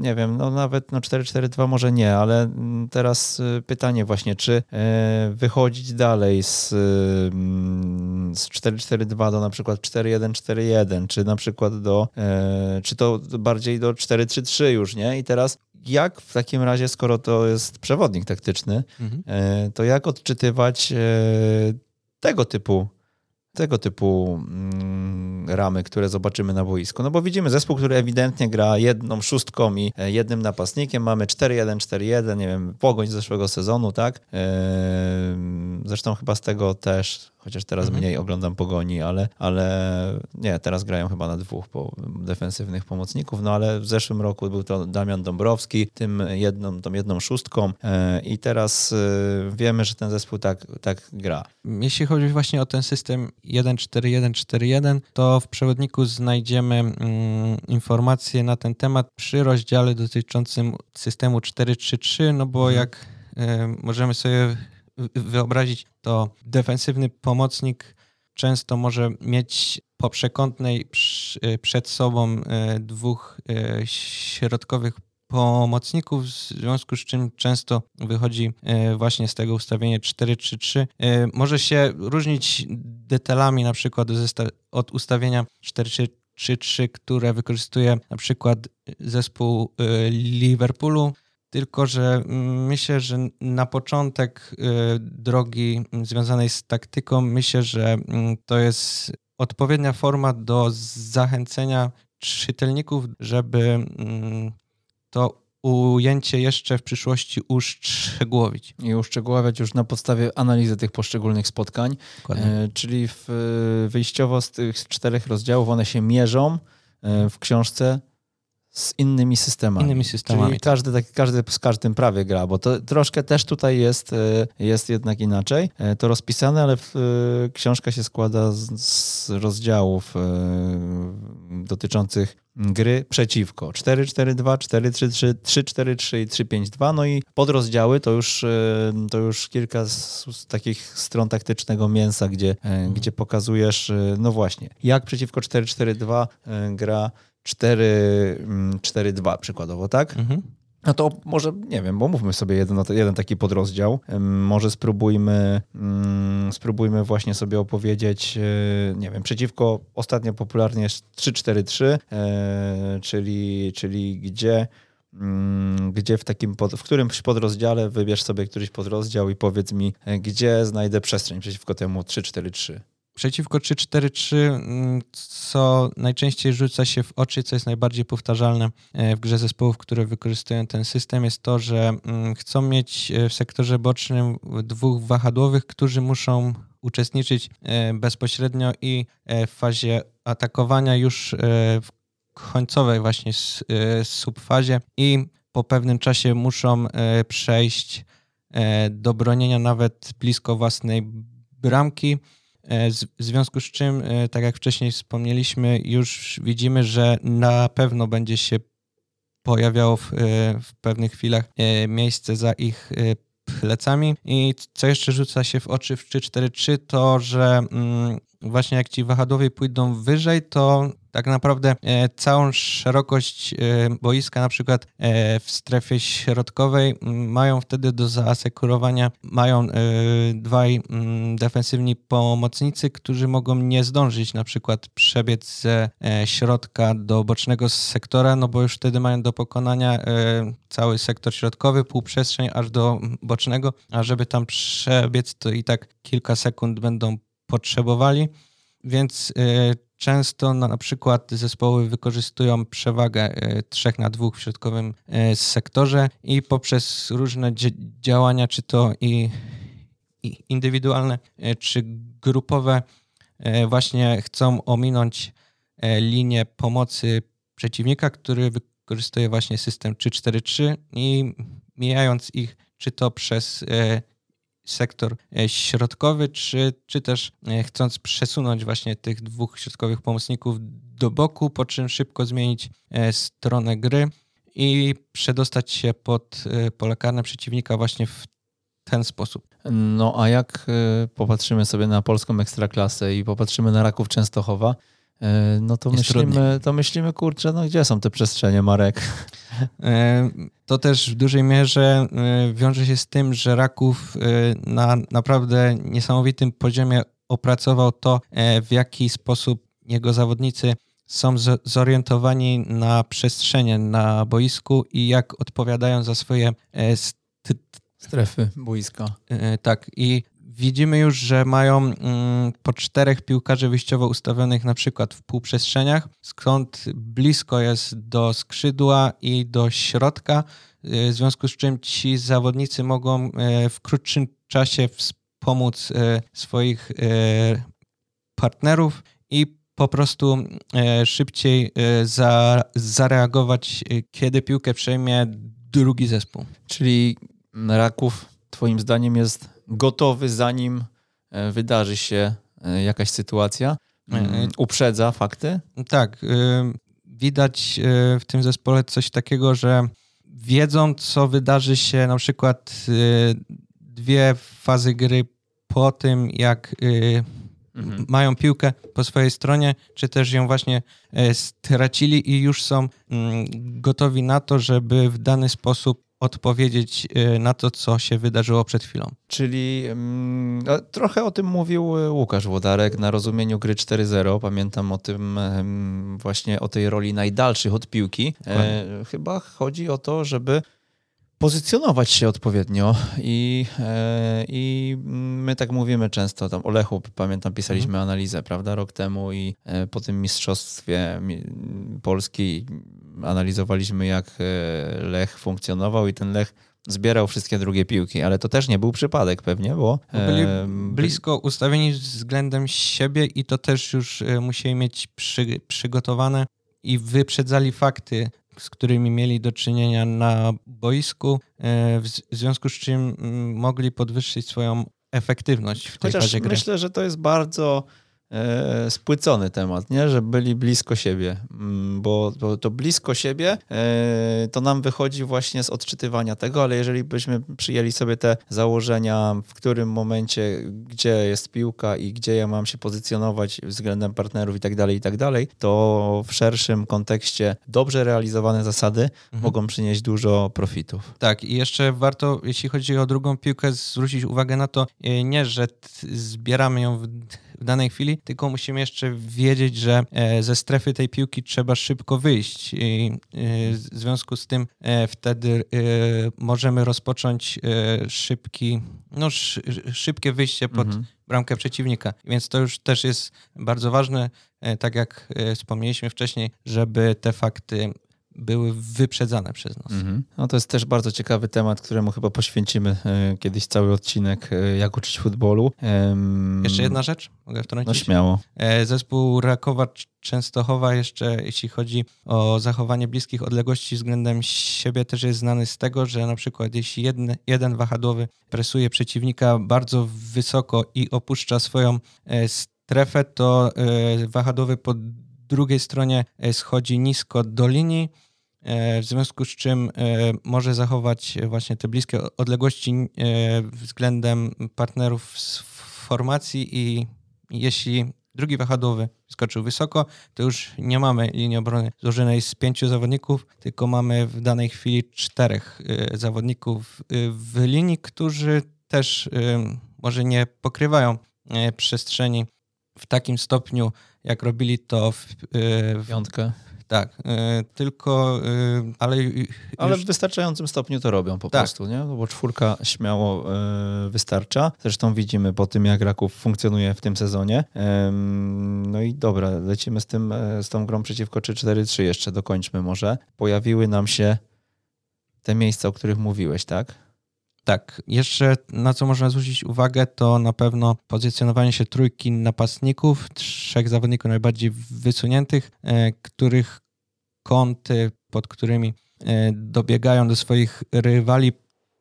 nie wiem, no nawet no 4-4-2 może nie, ale mm, teraz pytanie właśnie, czy wychodzić dalej z, mm, z 4-4-2 do na przykład 4-1-4-1, czy na przykład do, yy, czy to bardziej do 4-3-3 już, nie? I teraz jak w takim razie, skoro to jest przewodnik taktyczny, mhm. Yy, to jak odczytywać yy, tego typu tego typu mm, ramy, które zobaczymy na boisku. No bo widzimy zespół, który ewidentnie gra jedną szóstką i e, jednym napastnikiem. Mamy 4-1, 4-1, nie wiem, pogoń z zeszłego sezonu, tak? Zresztą chyba z tego też chociaż teraz mhm. mniej oglądam pogoni, ale, ale nie, teraz grają chyba na dwóch po, defensywnych pomocników, no ale w zeszłym roku był to Damian Dąbrowski, tym jedną, tą jedną szóstką e, i teraz e, wiemy, że ten zespół tak, tak gra. Jeśli chodzi właśnie o ten system 1-4-1-4-1, to w przewodniku znajdziemy mm, informacje na ten temat przy rozdziale dotyczącym systemu 4-3-3, no bo mhm. jak y, możemy sobie wyobrazić, to defensywny pomocnik często może mieć po przekątnej przed sobą e, dwóch e, środkowych pomocników, w związku z czym często wychodzi właśnie z tego ustawienia 4-3-3. Może się różnić detalami na przykład od ustawienia 4-3-3, które wykorzystuje na przykład zespół Liverpoolu, tylko że mm, myślę, że na początek y, drogi związanej z taktyką, myślę, że mm, to jest odpowiednia forma do zachęcenia czytelników, żeby mm, to ujęcie jeszcze w przyszłości uszczegółowić. I uszczegóławiać już na podstawie analizy tych poszczególnych spotkań, e, czyli w, wyjściowo z tych czterech rozdziałów one się mierzą e, w książce z innymi systemami. Innymi systemami. Czyli każdy, tak, każdy z każdym prawie gra, bo to troszkę też tutaj jest, e, jest jednak inaczej. E, to rozpisane, ale w, e, książka się składa z, z rozdziałów dotyczących gry przeciwko. 4-4-2, 4-3-3, 3-4-3 i 3-5-2. No i podrozdziały to już, to już kilka z, z takich stron taktycznego mięsa, gdzie, gdzie pokazujesz, no właśnie, jak przeciwko 4-4-2 gra 4-2 mm, przykładowo, tak? Mhm. No to może, nie wiem, bo mówmy sobie jeden, jeden taki podrozdział. Może spróbujmy, mm, spróbujmy właśnie sobie opowiedzieć, e, nie wiem, przeciwko ostatnio popularnie 3-4-3, e, czyli, czyli gdzie mm, gdzie w takim, pod, w którymś podrozdziale wybierz sobie któryś podrozdział i powiedz mi, e, gdzie znajdę przestrzeń przeciwko temu 3-4-3. Przeciwko 3-4-3, mm, co najczęściej rzuca się w oczy, co jest najbardziej powtarzalne e, w grze zespołów, które wykorzystują ten system, jest to, że mm, chcą mieć e, w sektorze bocznym dwóch wahadłowych, którzy muszą uczestniczyć e, bezpośrednio i w fazie atakowania już w końcowej właśnie subfazie i po pewnym czasie muszą przejść do bronienia nawet blisko własnej bramki w związku z czym, e, tak jak wcześniej wspomnieliśmy, już widzimy, że na pewno będzie się pojawiało w, e, w pewnych chwilach miejsce za ich plecami. I co jeszcze rzuca się w oczy w 3-4-3, to że mm, właśnie jak ci wahadłowie pójdą wyżej, to tak naprawdę e, całą szerokość e, boiska, na przykład e, w strefie środkowej, mają wtedy do zaasekurowania, mają dwaj defensywni pomocnicy, którzy mogą nie zdążyć na przykład przebiec ze środka do bocznego sektora, no bo już wtedy mają do pokonania cały sektor środkowy, półprzestrzeń aż do bocznego, a żeby tam przebiec, to i tak kilka sekund będą potrzebowali, więc Często na, na przykład zespoły wykorzystują przewagę 3 e, na 2 w środkowym e, sektorze i poprzez różne działania, czy to i, i indywidualne, e, czy grupowe, właśnie chcą ominąć linię pomocy przeciwnika, który wykorzystuje właśnie system 3-4-3 i mijając ich czy to przez sektor e, środkowy, czy, czy też e, chcąc przesunąć właśnie tych dwóch środkowych pomocników do boku, po czym szybko zmienić stronę gry i przedostać się pod pole karne przeciwnika właśnie w ten sposób. No a jak popatrzymy sobie na polską ekstraklasę i popatrzymy na Raków Częstochowa, no to myślimy, to myślimy, kurczę, no gdzie są te przestrzenie, Marek? To też w dużej mierze e, wiąże się z tym, że Raków e, na naprawdę niesamowitym poziomie opracował to, e, w jaki sposób jego zawodnicy są zorientowani na przestrzenie na boisku i jak odpowiadają za swoje strefy boiska. Tak, i widzimy już, że mają mm, po czterech piłkarzy wyjściowo ustawionych na przykład w półprzestrzeniach, skąd blisko jest do skrzydła i do środka, y, w związku z czym ci zawodnicy mogą y, w krótszym czasie wspomóc y, swoich partnerów i po prostu szybciej za, zareagować, kiedy piłkę przejmie drugi zespół. Czyli Raków, Twoim zdaniem, jest gotowy, zanim e, wydarzy się e, jakaś sytuacja, mm, uprzedza fakty? Tak. Widać w tym zespole coś takiego, że wiedzą, co wydarzy się na przykład dwie fazy gry po tym, jak mhm. mają piłkę po swojej stronie, czy też ją właśnie e, stracili i już są mm, gotowi na to, żeby w dany sposób odpowiedzieć y, na to, co się wydarzyło przed chwilą. Czyli mm, no, trochę o tym mówił y, Łukasz Włodarek na rozumieniu gry 4.0. Pamiętam o tym właśnie o tej roli najdalszych od piłki. E, chyba chodzi o to, żeby pozycjonować się odpowiednio i, e, i my tak mówimy często, tam o Lechu pamiętam pisaliśmy mhm. analizę, prawda, rok temu i e, po tym mistrzostwie Polski analizowaliśmy jak e, Lech funkcjonował i ten Lech zbierał wszystkie drugie piłki, ale to też nie był przypadek pewnie, bo... Byli blisko ustawieni względem siebie i to też już musieli mieć przy, przygotowane i wyprzedzali fakty z którymi mieli do czynienia na boisku, e, w związku z czym mm, mogli podwyższyć swoją efektywność w tej Chociaż fazie gry. myślę, że to jest bardzo e, spłycony temat, nie? że byli blisko siebie, mm, bo, bo to blisko siebie e, to nam wychodzi właśnie z odczytywania tego, ale jeżeli byśmy przyjęli sobie te założenia, w którym momencie, gdzie jest piłka i gdzie ja mam się pozycjonować względem partnerów i tak dalej, i tak dalej, to w szerszym kontekście dobrze realizowane zasady mhm. mogą przynieść dużo profitów. Tak i jeszcze warto, jeśli chodzi o drugą piłkę, zwrócić uwagę na to, e, nie, że zbieramy ją w w danej chwili, tylko musimy jeszcze wiedzieć, że e, ze strefy tej piłki trzeba szybko wyjść i e, w związku z tym e, wtedy możemy rozpocząć szybki, no szybkie wyjście pod mhm. bramkę przeciwnika. Więc to już też jest bardzo ważne, tak jak wspomnieliśmy wcześniej, żeby te fakty były wyprzedzane przez nas. Mhm. No to jest też bardzo ciekawy temat, któremu chyba poświęcimy e, kiedyś cały odcinek, e, jak uczyć futbolu. Jeszcze jedna rzecz, mogę wtrącić? No śmiało. E, zespół Rakowa Częstochowa jeszcze, jeśli chodzi o zachowanie bliskich odległości względem siebie, też jest znany z tego, że na przykład jeśli jeden, jeden wahadłowy presuje przeciwnika bardzo wysoko i opuszcza swoją strefę, to wahadłowy pod drugiej stronie schodzi nisko do linii, w związku z czym e, może zachować właśnie te bliskie odległości względem partnerów z formacji i jeśli drugi wahadłowy skoczył wysoko, to już nie mamy linii obrony złożonej z pięciu zawodników, tylko mamy w danej chwili czterech zawodników w linii, którzy też może nie pokrywają przestrzeni w takim stopniu, jak robili to w, w piątkę. Tak, y, tylko, y, ale. Ale w wystarczającym stopniu to robią po tak. prostu, nie? No bo czwórka śmiało wystarcza. Zresztą widzimy po tym, jak Raków funkcjonuje w tym sezonie. No i dobra, lecimy z, tym, e, z tą grą przeciwko 3-4-3 jeszcze, dokończmy może. Pojawiły nam się te miejsca, o których mówiłeś, tak? Tak, jeszcze na co można zwrócić uwagę, to na pewno pozycjonowanie się trójki napastników, trzech zawodników najbardziej wysuniętych, e, których kąty, pod którymi e, dobiegają do swoich rywali,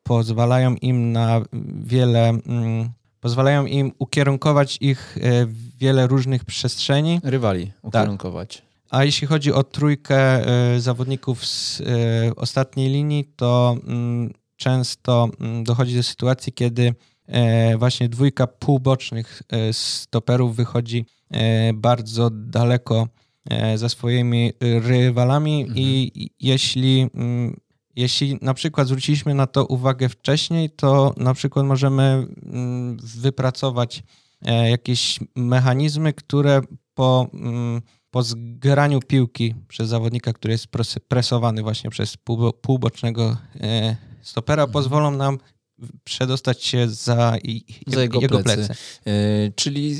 pozwalają im na wiele, mm, pozwalają im ukierunkować ich e, w wiele różnych przestrzeni. Rywali Tak. ukierunkować. A jeśli chodzi o trójkę e, zawodników z e, ostatniej linii, to mm, często mm, dochodzi do sytuacji, kiedy e, właśnie dwójka półbocznych e, stoperów wychodzi e, bardzo daleko e, za swoimi rywalami Mhm. i jeśli, mm, jeśli na przykład zwróciliśmy na to uwagę wcześniej, to na przykład możemy mm, wypracować e, jakieś mechanizmy, które po, mm, po zgraniu piłki przez zawodnika, który jest pres- presowany właśnie przez półbo- półbocznego e, stopera, Mhm. pozwolą nam przedostać się za, i- Za jego jego plecy. plecy. E, czyli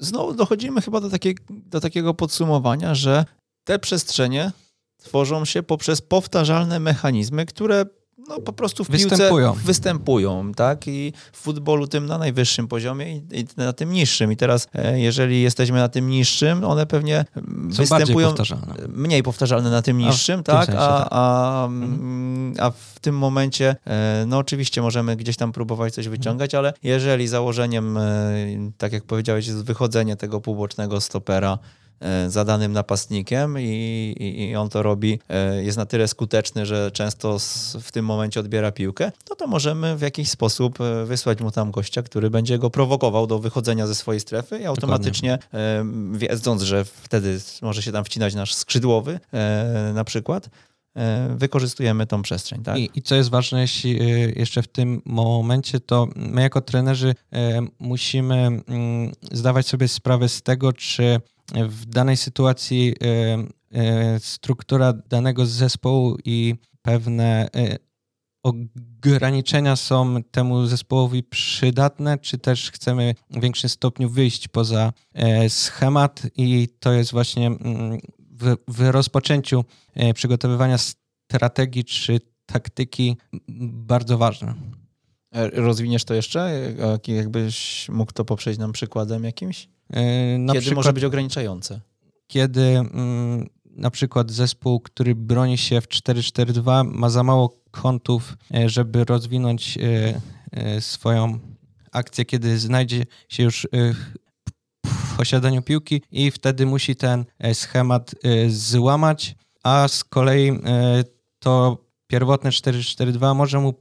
znowu dochodzimy chyba do, takiej, do takiego podsumowania, że te przestrzenie tworzą się poprzez powtarzalne mechanizmy, które no, po prostu w piłce Występują. występują, tak? I w futbolu tym na najwyższym poziomie i, i na tym niższym. I teraz, e, jeżeli jesteśmy na tym niższym, one pewnie Są występują powtarzalne. mniej powtarzalne na tym A, niższym, tym tak? sensie, a, tak. A, mm, a w tym momencie, e, no oczywiście możemy gdzieś tam próbować coś wyciągać, ale jeżeli założeniem, e, tak jak powiedziałeś, jest wychodzenie tego półbocznego stopera za danym napastnikiem i, i, on to robi, e, jest na tyle skuteczny, że często w tym momencie odbiera piłkę, no to możemy w jakiś sposób e, wysłać mu tam gościa, który będzie go prowokował do wychodzenia ze swojej strefy i automatycznie, e, wiedząc, że wtedy może się tam wcinać nasz skrzydłowy e, na przykład, e, wykorzystujemy tą przestrzeń. Tak? I, I co jest ważne, jeśli jeszcze w tym momencie, to my jako trenerzy musimy mm, zdawać sobie sprawę z tego, czy w danej sytuacji y, y, struktura danego zespołu i pewne y, ograniczenia są temu zespołowi przydatne, czy też chcemy w większym stopniu wyjść poza e, schemat i to jest właśnie mm, w, w rozpoczęciu e, przygotowywania strategii czy taktyki bardzo ważne. E, Rozwiniesz to jeszcze? E, jak- Jakbyś mógł to poprzeć nam przykładem jakimś? E, Na Kiedy przykład, może być ograniczające? kiedy mm, na przykład zespół, który broni się w 4-4-2 ma za mało kątów, żeby rozwinąć swoją akcję, kiedy znajdzie się już w posiadaniu piłki i wtedy musi ten schemat złamać, a z kolei to pierwotne 4-4-2 może mu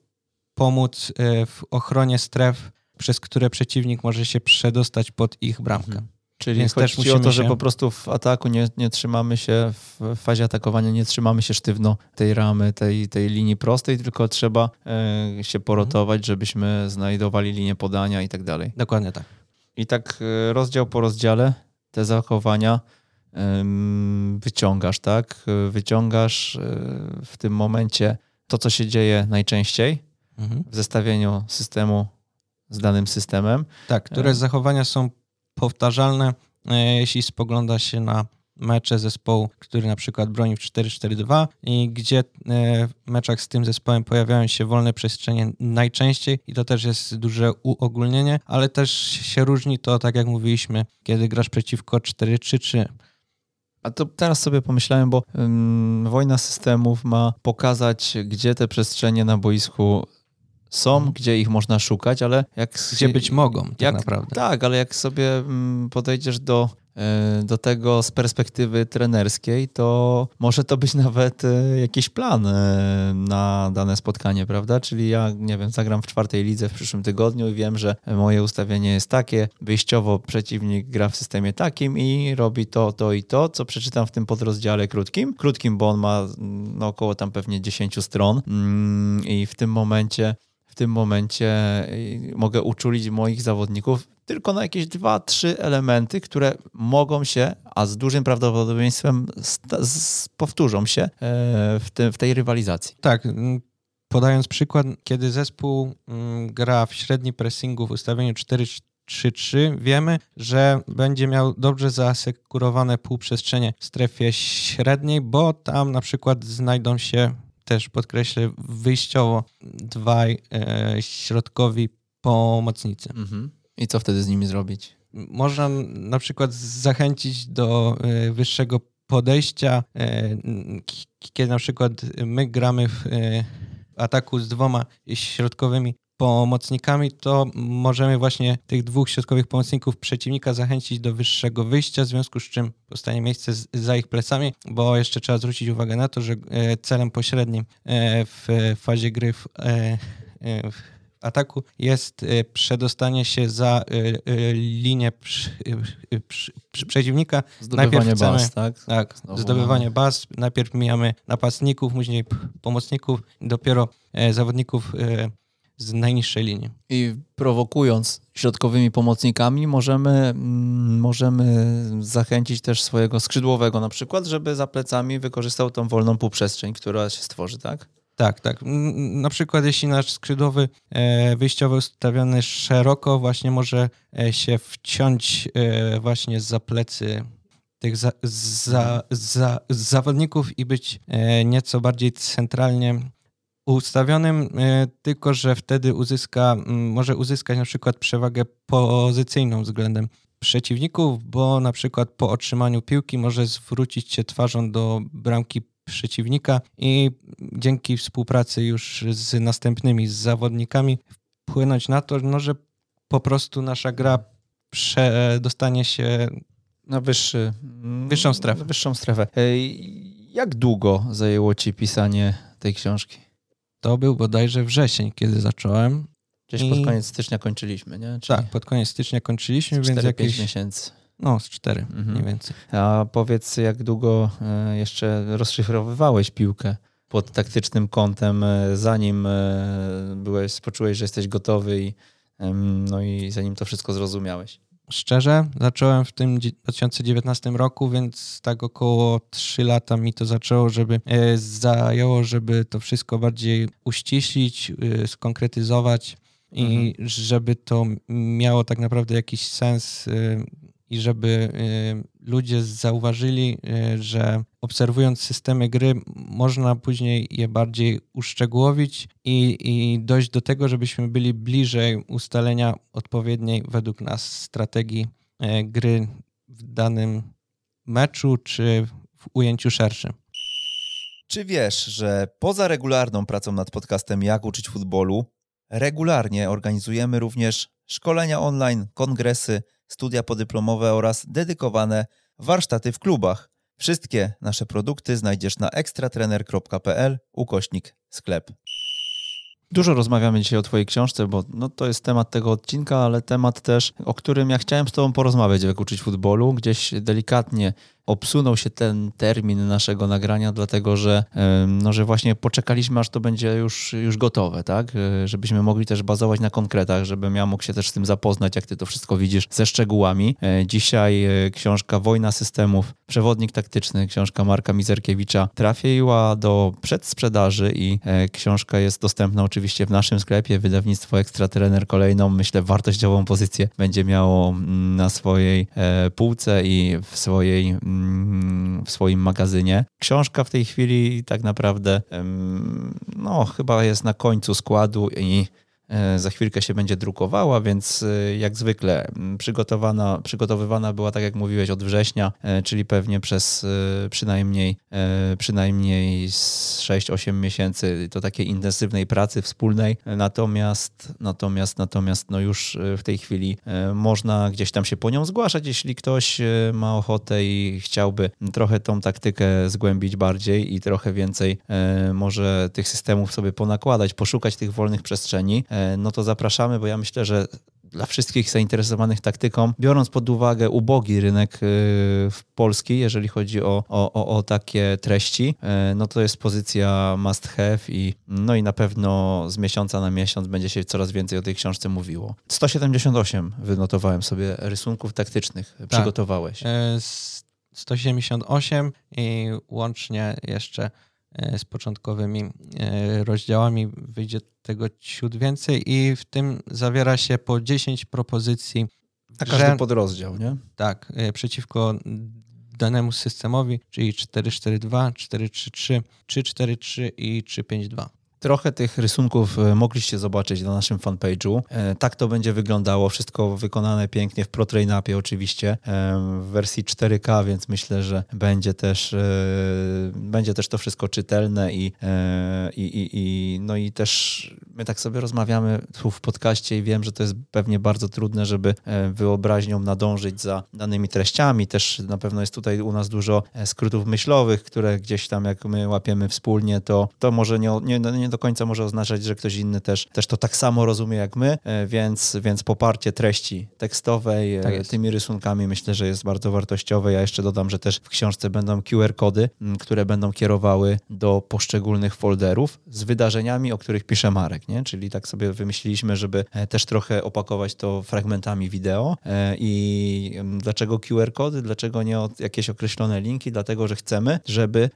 pomóc e, w ochronie stref, przez które przeciwnik może się przedostać pod ich bramkę. Mhm. Czyli Więc chodzi też ci o to, że się- po prostu w ataku nie, nie trzymamy się, w fazie atakowania nie trzymamy się sztywno tej ramy, tej, tej linii prostej, tylko trzeba e, się porotować, żebyśmy znajdowali linię podania i tak dalej. Dokładnie tak. I tak e, rozdział po rozdziale te zachowania em, wyciągasz, tak? Wyciągasz e, w tym momencie to, co się dzieje najczęściej Mhm. w zestawieniu systemu z danym systemem. Tak, które E. zachowania są powtarzalne, e, jeśli spogląda się na mecze zespołu, który na przykład broni w 4-4-2 i gdzie e, w meczach z tym zespołem pojawiają się wolne przestrzenie najczęściej i to też jest duże uogólnienie, ale też się różni to, tak jak mówiliśmy, kiedy grasz przeciwko 4-3-3. A to teraz sobie pomyślałem, bo ym, wojna systemów ma pokazać, gdzie te przestrzenie na boisku są, Mhm. gdzie ich można szukać, ale jak... Gdzie być mogą tak jak, naprawdę. Tak, ale jak sobie mm, podejdziesz do, e, do tego z perspektywy trenerskiej, to może to być nawet e, jakiś plan e, na dane spotkanie, prawda? Czyli ja, nie wiem, zagram w czwartej lidze w przyszłym tygodniu i wiem, że moje ustawienie jest takie, wyjściowo przeciwnik gra w systemie takim i robi to, to i to, co przeczytam w tym podrozdziale krótkim. Krótkim, bo on ma mm, no, około tam pewnie 10 stron Mm, i w tym momencie tym momencie y, mogę uczulić moich zawodników tylko na jakieś dwa, trzy elementy, które mogą się, a z dużym prawdopodobieństwem powtórzą się e, w, w tej rywalizacji. Tak, podając przykład, kiedy zespół gra w średni pressingu w ustawieniu 4-3-3, wiemy, że będzie miał dobrze zaasekurowane półprzestrzenie w strefie średniej, bo tam na przykład znajdą się też podkreślę wyjściowo dwaj e, środkowi pomocnicy. I co wtedy z nimi zrobić? Można na przykład zachęcić do e, wyższego podejścia, kiedy na przykład my gramy w ataku z dwoma środkowymi pomocnikami, to możemy właśnie tych dwóch środkowych pomocników przeciwnika zachęcić do wyższego wyjścia, w związku z czym powstanie miejsce za ich plecami, bo jeszcze trzeba zwrócić uwagę na to, że e, celem pośrednim e, w fazie gry w, e, w ataku jest przedostanie się za linię przeciwnika. Zdobywanie Najpierw chcemy, baz, tak? Tak, Znowu zdobywanie baz. Najpierw mijamy napastników, później pomocników, dopiero zawodników z najniższej linii. I prowokując środkowymi pomocnikami, możemy, mm, możemy zachęcić też swojego skrzydłowego na przykład, żeby za plecami wykorzystał tą wolną półprzestrzeń, która się stworzy, tak? Tak, tak. Na przykład jeśli nasz skrzydłowy e, wyjściowy ustawiony szeroko, właśnie może e, się wciąć e, właśnie za plecy tych za, za, za, zawodników i być nieco bardziej centralnie ustawionym, e, tylko że wtedy uzyska, może uzyskać na przykład przewagę pozycyjną względem przeciwników, bo na przykład po otrzymaniu piłki może zwrócić się twarzą do bramki przeciwnika i dzięki współpracy już z następnymi zawodnikami wpłynąć na to, no, że po prostu nasza gra dostanie się na wyższy, wyższą strefę. Wyższą strefę. Jak długo zajęło ci pisanie tej książki? To był bodajże wrzesień, kiedy zacząłem. Gdzieś I... pod koniec stycznia kończyliśmy, nie? Czyli tak, pod koniec stycznia kończyliśmy, więc 4, jakieś... miesięcy. No, z cztery mhm. mniej więcej. A powiedz, jak długo e, jeszcze rozszyfrowywałeś piłkę pod taktycznym kątem, e, zanim e, byłeś, poczułeś, że jesteś gotowy i, no i zanim to wszystko zrozumiałeś? Szczerze, zacząłem w tym 2019 roku, więc tak około 3 lata mi to zaczęło, żeby e, zajęło, żeby to wszystko bardziej uściślić, e, skonkretyzować i mhm. żeby to miało tak naprawdę jakiś sens e, i żeby ludzie zauważyli, że obserwując systemy gry, można później je bardziej uszczegółowić i, i dojść do tego, żebyśmy byli bliżej ustalenia odpowiedniej według nas strategii y, gry w danym meczu czy w ujęciu szerszym. Czy wiesz, że poza regularną pracą nad podcastem Jak uczyć futbolu, regularnie organizujemy również szkolenia online, kongresy, studia podyplomowe oraz dedykowane warsztaty w klubach. Wszystkie nasze produkty znajdziesz na ekstratrener.pl ukośnik sklep. Dużo rozmawiamy dzisiaj o Twojej książce, bo no, to jest temat tego odcinka, ale temat też, o którym ja chciałem z Tobą porozmawiać, jak uczyć futbolu. Gdzieś delikatnie obsunął się ten termin naszego nagrania, dlatego że, no, że właśnie poczekaliśmy, aż to będzie już, już gotowe, tak? E, żebyśmy mogli też bazować na konkretach, żebym ja mógł się też z tym zapoznać, jak ty to wszystko widzisz, ze szczegółami. E, dzisiaj e, książka Wojna Systemów, przewodnik taktyczny, książka Marka Mizerkiewicza trafiła do przedsprzedaży i książka jest dostępna oczywiście w naszym sklepie. Wydawnictwo Ekstratrener kolejną, myślę, wartościową pozycję będzie miało mm, na swojej półce i w swojej mm, w swoim magazynie. Książka w tej chwili tak naprawdę no, chyba jest na końcu składu i za chwilkę się będzie drukowała, więc e, jak zwykle przygotowana, przygotowywana była, tak jak mówiłeś, od września, e, czyli pewnie przez przynajmniej, przynajmniej 6-8 miesięcy to takiej intensywnej pracy wspólnej. Natomiast, natomiast, natomiast no już w tej chwili można gdzieś tam się po nią zgłaszać, jeśli ktoś ma ochotę i chciałby trochę tą taktykę zgłębić bardziej i trochę więcej może tych systemów sobie ponakładać, poszukać tych wolnych przestrzeni E, no to zapraszamy, bo ja myślę, że dla wszystkich zainteresowanych taktyką, biorąc pod uwagę ubogi rynek e, w Polski, jeżeli chodzi o, o, o, takie treści, e, no to jest pozycja must have i no i na pewno z miesiąca na miesiąc będzie się coraz więcej o tej książce mówiło. 178 wynotowałem sobie rysunków taktycznych, tak. przygotowałeś. 178 i łącznie jeszcze E, z początkowymi e, rozdziałami. Wyjdzie tego ciut więcej i w tym zawiera się po 10 propozycji. A każdy że, podrozdział, nie? Tak, e, przeciwko danemu systemowi, czyli 442, 433, 343 i 352. Trochę tych rysunków e, mogliście zobaczyć na naszym fanpage'u. E, tak to będzie wyglądało, wszystko wykonane pięknie w ProTrainupie oczywiście, e, w wersji 4K, więc myślę, że będzie też, będzie też to wszystko czytelne i, i, i, i, no i też my tak sobie rozmawiamy tu w podcaście i wiem, że to jest pewnie bardzo trudne, żeby wyobraźnią nadążyć za danymi treściami. Też na pewno jest tutaj u nas dużo skrótów myślowych, które gdzieś tam jak my łapiemy wspólnie, to, to może nie, nie, nie do końca może oznaczać, że ktoś inny też, też to tak samo rozumie jak my, e, więc, więc poparcie treści tekstowej e, tak tymi rysunkami myślę, że jest bardzo wartościowe. Ja jeszcze dodam, że też w książce będą QR-kody, które będą kierowały do poszczególnych folderów z wydarzeniami, o których pisze Marek, nie? Czyli tak sobie wymyśliliśmy, żeby e, też trochę opakować to fragmentami wideo i dlaczego QR-kody, dlaczego nie jakieś określone linki, dlatego, że chcemy, żeby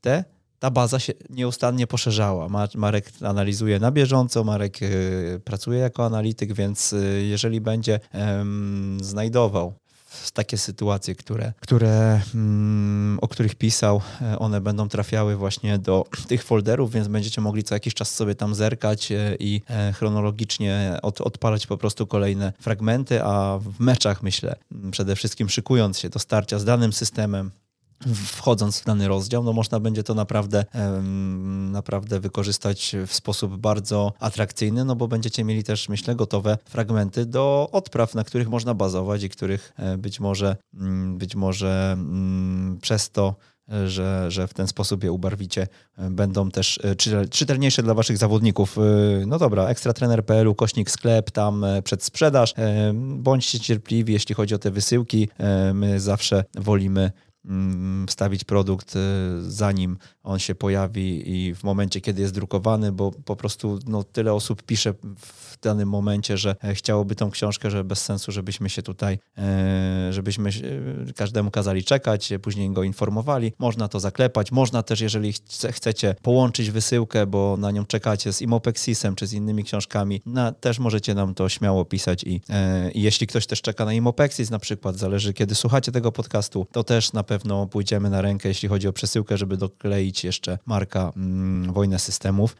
te ta baza się nieustannie poszerzała. Marek analizuje na bieżąco, Marek y, pracuje jako analityk, więc y, jeżeli będzie znajdował takie sytuacje, które, które, mm, o których pisał, e, one będą trafiały właśnie do tych folderów, więc będziecie mogli co jakiś czas sobie tam zerkać e, i e, chronologicznie od, odpalać po prostu kolejne fragmenty, a w meczach myślę, przede wszystkim szykując się do starcia z danym systemem, wchodząc w dany rozdział, no można będzie to naprawdę, naprawdę wykorzystać w sposób bardzo atrakcyjny, no bo będziecie mieli też, myślę, gotowe fragmenty do odpraw, na których można bazować i których e, być może, mm, być może mm, przez to że, że w ten sposób je ubarwicie, e, będą też e, czytelniejsze dla waszych zawodników. No dobra, ekstratrener.pl, kośnik sklep, tam przed sprzedaż. Bądźcie cierpliwi, jeśli chodzi o te wysyłki. My zawsze wolimy wstawić produkt y, zanim on się pojawi i w momencie, kiedy jest drukowany, bo po prostu no, tyle osób pisze w danym momencie, że e, chciałoby tą książkę, że bez sensu, żebyśmy się tutaj, e, żebyśmy każdemu kazali czekać, później go informowali. Można to zaklepać, można też, jeżeli chcecie połączyć wysyłkę, bo na nią czekacie z Imopexisem czy z innymi książkami, na, też możecie nam to śmiało pisać i, e, i jeśli ktoś też czeka na Imopexis na przykład, zależy kiedy słuchacie tego podcastu, to też na pewno pójdziemy na rękę, jeśli chodzi o przesyłkę, żeby dokleić jeszcze marka mm, Wojnę Systemów.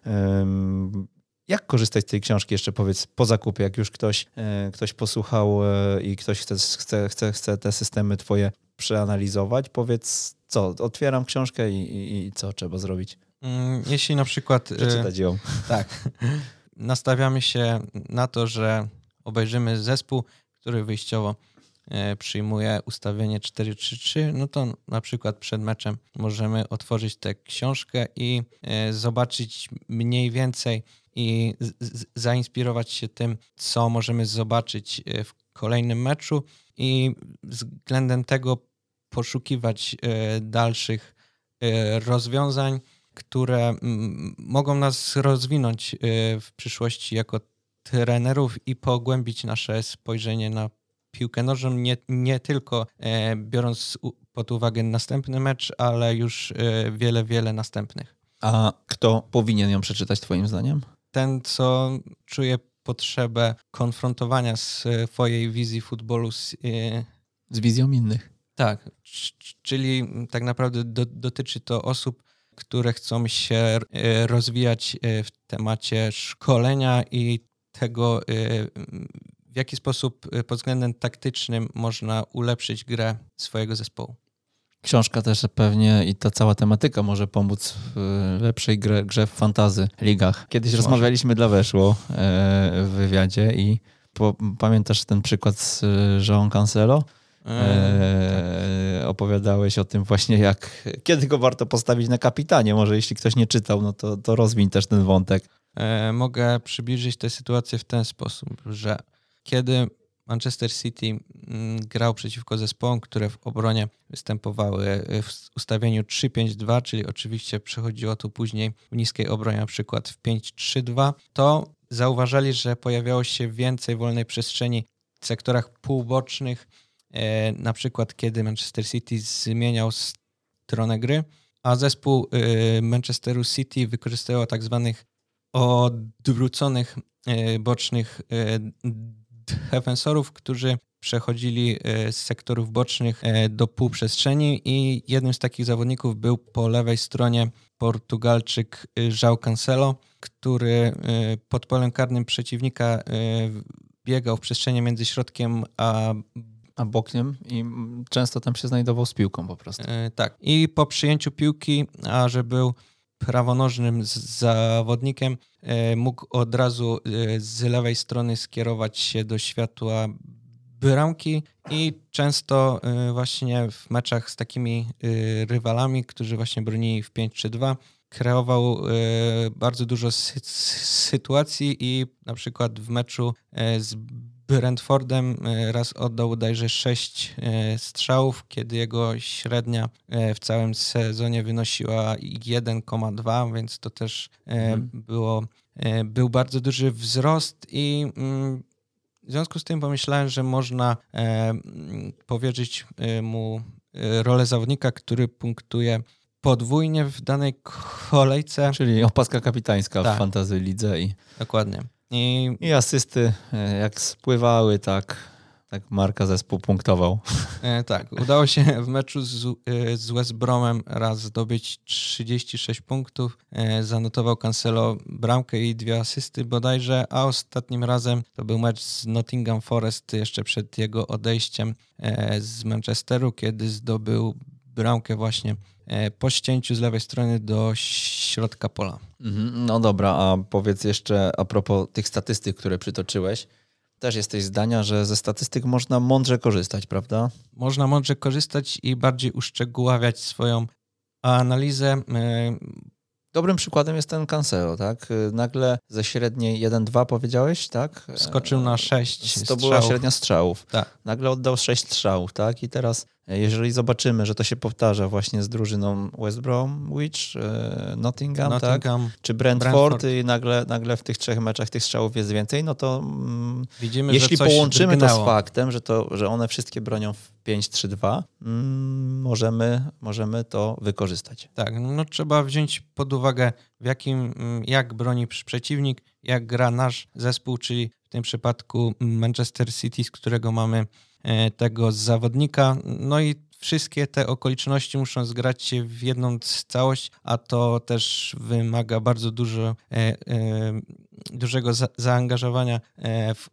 Jak korzystać z tej książki jeszcze powiedz po zakupie, jak już ktoś, e, ktoś posłuchał e, i ktoś chce, chce, chce, chce te systemy twoje przeanalizować, powiedz co, otwieram książkę i, i, i co trzeba zrobić? Mm, jeśli na przykład... E, Przeczytać ją. Tak. Nastawiamy się na to, że obejrzymy zespół, który wyjściowo przyjmuje ustawienie 4-3-3, no to na przykład przed meczem możemy otworzyć tę książkę i zobaczyć mniej więcej i zainspirować się tym, co możemy zobaczyć e, w kolejnym meczu i względem tego poszukiwać e, dalszych e, rozwiązań, które mogą nas rozwinąć w przyszłości jako trenerów i pogłębić nasze spojrzenie na piłkę nożną, nie, nie tylko biorąc pod uwagę następny mecz, ale już wiele, wiele następnych. A kto powinien ją przeczytać, Twoim zdaniem? ten, co czuje potrzebę konfrontowania swojej wizji futbolu z, e, z wizją innych. Tak, czyli tak naprawdę do, dotyczy to osób, które chcą się e, rozwijać e, w temacie szkolenia i tego, jaki sposób pod względem taktycznym można ulepszyć grę swojego zespołu. Książka też pewnie i ta cała tematyka może pomóc w lepszej grze, grze w fantazy ligach. Kiedyś może. rozmawialiśmy dla Weszło e, w wywiadzie i po, pamiętasz ten przykład z Jean Cancelo? E, e tak. opowiadałeś o tym właśnie, jak kiedy go warto postawić na kapitanie. Może jeśli ktoś nie czytał, no to, to rozwiń też ten wątek. Mogę przybliżyć tę sytuację w ten sposób, że kiedy Manchester City mm, grał przeciwko zespołom, które w obronie występowały w ustawieniu 3-5-2, czyli oczywiście przechodziło tu później w niskiej obronie, na przykład w 5-3-2, to zauważali, że pojawiało się więcej wolnej przestrzeni w sektorach półbocznych, e, na przykład kiedy Manchester City zmieniał stronę gry, a zespół e, Manchesteru City wykorzystywał tak zwanych odwróconych e, bocznych defensorów, którzy przechodzili z sektorów bocznych do półprzestrzeni i jednym z takich zawodników był po lewej stronie Portugalczyk João Cancelo, który pod polem karnym przeciwnika biegał w przestrzeni między środkiem a a bokiem i często tam się znajdował z piłką po prostu. E, tak. I po przyjęciu piłki, a że był prawonożnym zawodnikiem, e, mógł od razu e, z lewej strony skierować się do światła bramki i często właśnie w meczach z takimi rywalami, którzy właśnie bronili w 5 czy 2, kreował bardzo dużo sytuacji i na przykład w meczu z Brentfordem e, raz oddał bodajże 6 e, strzałów, kiedy jego średnia e, w całym sezonie wynosiła 1,2, więc to też mhm. było, był bardzo duży wzrost i mm, w związku z tym pomyślałem, że można powierzyć mu rolę zawodnika, który punktuje podwójnie w danej kolejce. Czyli opaska kapitańska tak. w fantazy lidze. I... Dokładnie. I, I asysty e, jak spływały, tak, tak Marka zespół punktował. E, tak, udało się w meczu z, e, z West Bromem raz zdobyć 36 punktów. Zanotował Cancelo bramkę i dwie asysty bodajże, a ostatnim razem to był mecz z Nottingham Forest jeszcze przed jego odejściem z Manchesteru, kiedy zdobył bramkę właśnie po ścięciu z lewej strony do środka pola. Mhm, no dobra, a powiedz jeszcze a propos tych statystyk, które przytoczyłeś. Też jesteś zdania, że ze statystyk można mądrze korzystać, prawda? Można mądrze korzystać i bardziej uszczegóławiać swoją analizę. E, Dobrym przykładem jest ten Cancelo, tak? Nagle ze średniej 1-2 powiedziałeś, tak? Skoczył na 6 To strzałów. była średnia strzałów. Tak. Nagle oddał 6 strzałów, tak? I teraz jeżeli zobaczymy, że to się powtarza właśnie z drużyną West Bromwich, e, Nottingham, Nottingham tak? czy Brentford, Brentford, i nagle, nagle w tych trzech meczach tych strzałów jest więcej, no to mm, Widzimy, jeśli połączymy drgnęło. to z faktem, że, to, że one wszystkie bronią w 5-3-2, mm, możemy, możemy to wykorzystać. Tak, no trzeba wziąć pod uwagę w jakim, mm, jak broni przeciwnik, jak gra nasz zespół, czyli w tym przypadku Manchester City, z którego mamy E, tego zawodnika. No i wszystkie te okoliczności muszą zgrać się w jedną całość, a to też wymaga bardzo dużo, e, e, dużego za, zaangażowania e, w, e,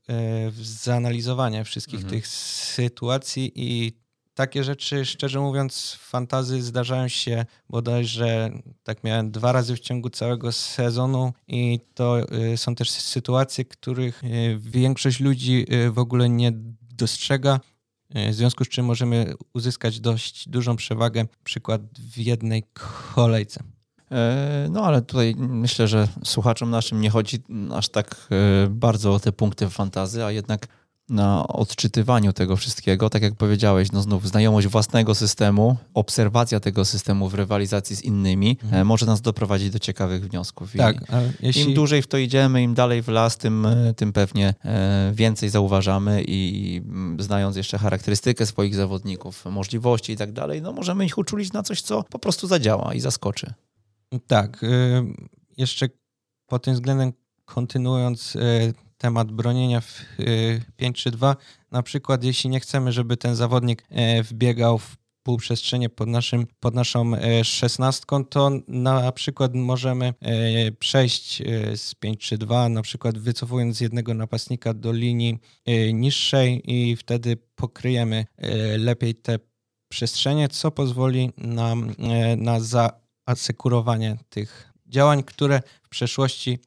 w zanalizowanie wszystkich mhm. tych sytuacji i takie rzeczy, szczerze mówiąc, fantazy zdarzają się bodajże, tak miałem dwa razy w ciągu całego sezonu i to e, są też sytuacje, których większość ludzi w ogóle nie dostrzega, e, w związku z czym możemy uzyskać dość dużą przewagę, przykład w jednej kolejce. E, no ale tutaj myślę, że słuchaczom naszym nie chodzi aż tak e, bardzo o te punkty fantazy, a jednak na odczytywaniu tego wszystkiego, tak jak powiedziałeś, no znów znajomość własnego systemu, obserwacja tego systemu w rywalizacji z innymi mhm. E, może nas doprowadzić do ciekawych wniosków. Tak, jeśli... Im dłużej w to idziemy, im dalej w las, tym, e, tym pewnie e, więcej zauważamy i mm, znając jeszcze charakterystykę swoich zawodników, możliwości i tak dalej, no możemy ich uczulić na coś, co po prostu zadziała i zaskoczy. Tak. Jeszcze pod tym względem kontynuując temat bronienia w 5-3-2. Y, na przykład, jeśli nie chcemy, żeby ten zawodnik e, wbiegał w półprzestrzenie pod, naszym, pod naszą e, szesnastką, to na przykład możemy e, przejść z 5-3-2, na przykład wycofując jednego napastnika do linii niższej i wtedy pokryjemy lepiej te przestrzenie, co pozwoli nam na zaasekurowanie tych działań, które w przeszłości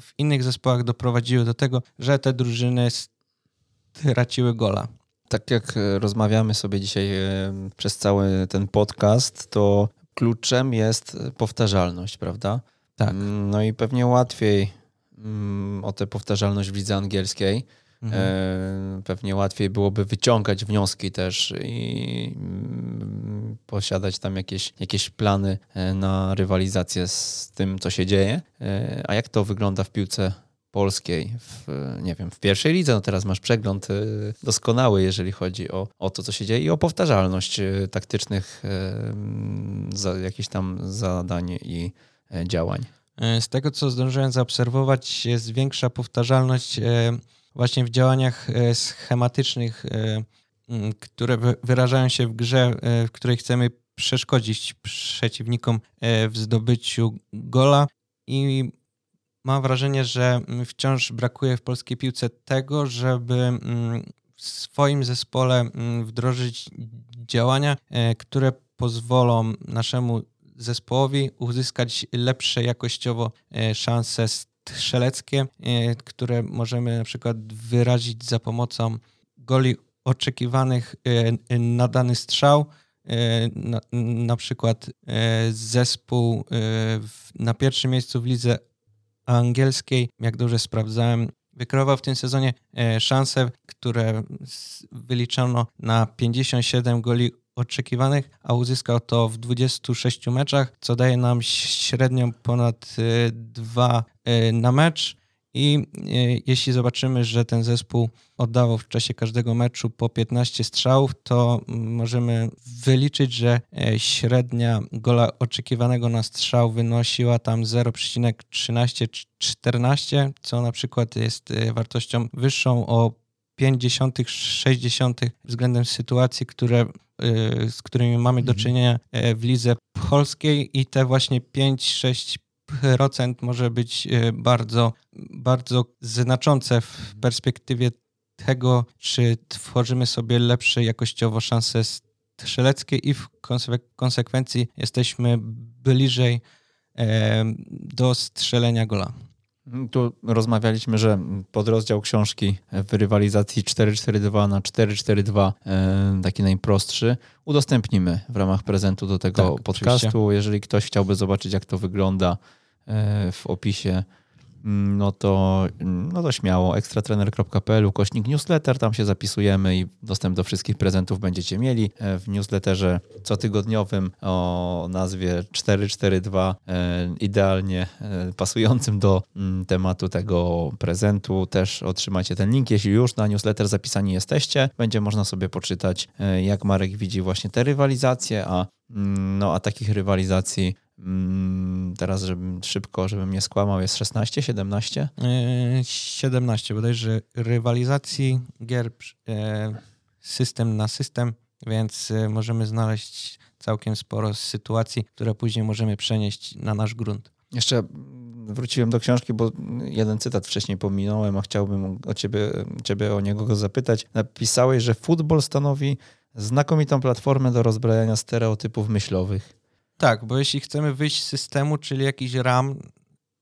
w innych zespołach doprowadziły do tego, że te drużyny straciły gola. Tak jak e, rozmawiamy sobie dzisiaj e, przez cały ten podcast, to kluczem jest powtarzalność, prawda? Tak. Mm, no i pewnie łatwiej mm, o tę powtarzalność w lidze angielskiej. Mhm. E, pewnie łatwiej byłoby wyciągać wnioski też i mm, posiadać tam jakieś, jakieś plany e, na rywalizację z tym, co się dzieje. E, a jak to wygląda w piłce polskiej, w, nie wiem, w pierwszej lidze, no teraz masz przegląd doskonały, jeżeli chodzi o, o to, co się dzieje i o powtarzalność taktycznych za, jakichś tam zadań i działań. Z tego, co zdążyłem zaobserwować, jest większa powtarzalność właśnie w działaniach schematycznych, które wyrażają się w grze, w której chcemy przeszkodzić przeciwnikom w zdobyciu gola. I mam wrażenie, że wciąż brakuje w polskiej piłce tego, żeby w swoim zespole wdrożyć działania, e, które pozwolą naszemu zespołowi uzyskać lepsze jakościowo e, szanse strzeleckie, e, które możemy na przykład wyrazić za pomocą goli oczekiwanych na dany strzał. Na, na przykład zespół na pierwszym miejscu w lidze angielskiej, jak dobrze sprawdzałem, wykreował w tym sezonie e, szanse, które wyliczono na 57 goli oczekiwanych, a uzyskał to w 26 meczach, co daje nam średnią ponad 2 e, e, na mecz. I jeśli zobaczymy, że ten zespół oddawał w czasie każdego meczu po 15 strzałów, to możemy wyliczyć, że średnia gola oczekiwanego na strzał wynosiła tam 0,13-14, co na przykład jest wartością wyższą o 50, 60 względem sytuacji, które, z którymi mamy do czynienia w lidze polskiej i te właśnie 5-6 procent może być e, bardzo, bardzo znaczące w perspektywie tego, czy tworzymy sobie lepsze jakościowo szanse strzeleckie i w konsekwencji jesteśmy bliżej e, do strzelenia gola. Tu rozmawialiśmy, że podrozdział książki w rywalizacji 4-4-2 na 4-4-2, e, taki najprostszy, udostępnimy w ramach prezentu do tego tak, podcastu. Oczywiście. Jeżeli ktoś chciałby zobaczyć, jak to wygląda e, w opisie no to, no to śmiało ekstratrener.pl ukośnik newsletter, tam się zapisujemy i dostęp do wszystkich prezentów będziecie mieli. E, w newsletterze cotygodniowym o nazwie 442, e, idealnie e, pasującym do mm, tematu tego prezentu. Też otrzymacie ten link, jeśli już na newsletter zapisani jesteście. Będzie można sobie poczytać, jak Marek widzi właśnie te rywalizacje, a, mm, no, a takich rywalizacji Mm, teraz, żebym szybko, żebym nie skłamał, jest 16, 17? 17, bodajże rywalizacji gier e, system na system, więc e, możemy znaleźć całkiem sporo sytuacji, które później możemy przenieść na nasz grunt. Jeszcze wróciłem do książki, bo jeden cytat wcześniej pominąłem, a chciałbym o ciebie, ciebie o niego zapytać. Napisałeś, że futbol stanowi znakomitą platformę do rozbrajania stereotypów myślowych. Tak, bo jeśli chcemy wyjść z systemu, czyli jakiś ram,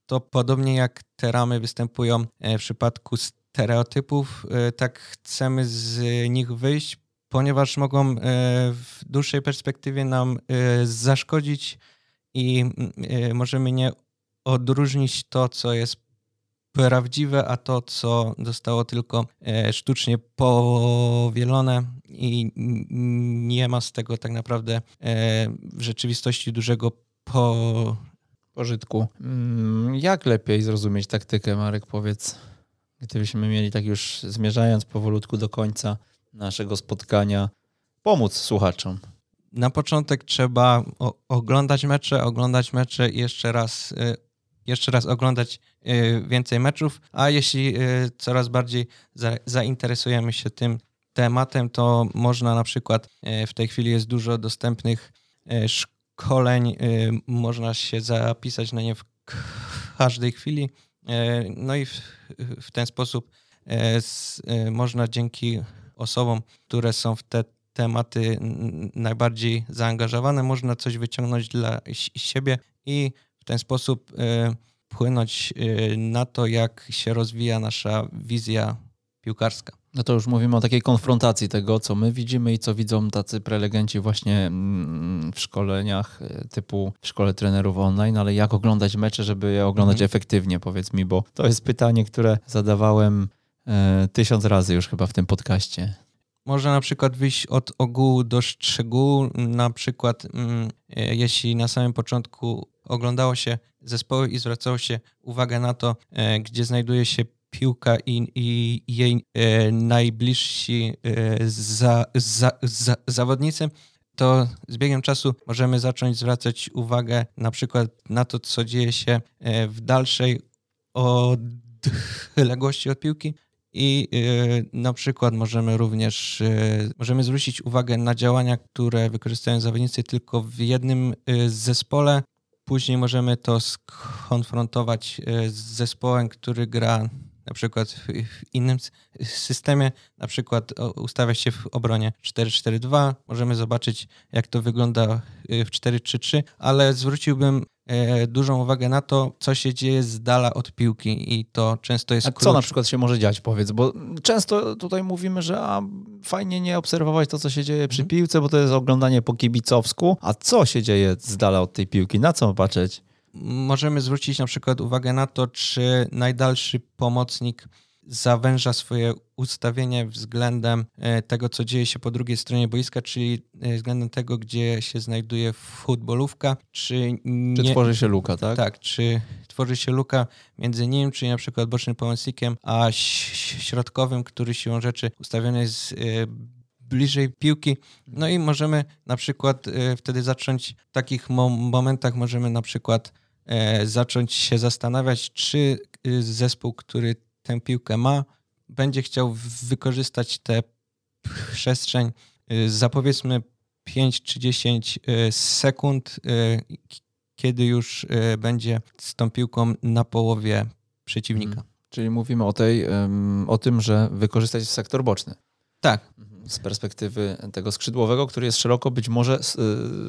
to podobnie jak te ramy występują e, w przypadku stereotypów, e, tak chcemy z nich wyjść, ponieważ mogą e, w dłuższej perspektywie nam zaszkodzić i możemy nie odróżnić to, co jest prawdziwe, a to, co zostało tylko e, sztucznie powielone i nie ma z tego tak naprawdę e, w rzeczywistości dużego po... pożytku. Mm, jak lepiej zrozumieć taktykę, Marek, powiedz? Gdybyśmy mieli tak już zmierzając powolutku do końca naszego spotkania, pomóc słuchaczom. Na początek trzeba oglądać mecze, oglądać mecze i jeszcze raz e, jeszcze raz oglądać y, więcej meczów, a jeśli y, coraz bardziej zainteresujemy się tym tematem, to można na przykład y, w tej chwili jest dużo dostępnych szkoleń, można się zapisać na nie w każdej chwili. No i w, w ten sposób można dzięki osobom, które są w te tematy najbardziej zaangażowane, można coś wyciągnąć dla siebie i ten sposób wpłynąć y, na to, jak się rozwija nasza wizja piłkarska. No to już mówimy o takiej konfrontacji tego, co my widzimy i co widzą tacy prelegenci właśnie mm, w szkoleniach y, typu w szkole trenerów online, ale jak oglądać mecze, żeby je oglądać mhm. efektywnie, powiedz mi, bo to jest pytanie, które zadawałem e, tysiąc razy już chyba w tym podcaście. Można na przykład wyjść od ogółu do szczegółu, na przykład mm, e, jeśli na samym początku oglądało się zespoły i zwracało się uwagę na to, e, gdzie znajduje się piłka i, i jej e, najbliżsi za, za, za, zawodnicy, to z biegiem czasu możemy zacząć zwracać uwagę na przykład na to, co dzieje się w dalszej odległości od piłki i na przykład możemy również możemy zwrócić uwagę na działania, które wykorzystują zawodnicy tylko w jednym zespole. Później możemy to skonfrontować z zespołem, który gra na przykład w innym systemie, na przykład ustawia się w obronie 4-4-2, możemy zobaczyć jak to wygląda y, w 4-3-3, ale zwróciłbym dużą uwagę na to, co się dzieje z dala od piłki i to często jest A klucz. co na przykład się może dziać, powiedz, bo często tutaj mówimy, że a, fajnie nie obserwować to, co się dzieje przy mhm. piłce, bo to jest oglądanie po kibicowsku, a co się dzieje z dala od tej piłki, na co patrzeć? możemy zwrócić na przykład uwagę na to, czy najdalszy pomocnik zawęża swoje ustawienie względem e, tego, co dzieje się po drugiej stronie boiska, czyli e, względem tego, gdzie się znajduje futbolówka, czy nie... Czy tworzy się luka, tak? Tak, czy tworzy się luka między nim, czyli na przykład bocznym pomocnikiem, a środkowym, który siłą rzeczy ustawiony jest e, bliżej piłki. No i możemy na przykład wtedy zacząć w takich momentach możemy na przykład zacząć się zastanawiać, czy zespół, który tę piłkę ma, będzie chciał wykorzystać tę przestrzeń y, za powiedzmy 5 czy 10 y, sekund, kiedy już będzie z tą piłką na połowie przeciwnika. Hmm. Czyli mówimy o, tej, o tym, że wykorzystać sektor boczny. Tak. Mhm z perspektywy tego skrzydłowego, który jest szeroko, być może z,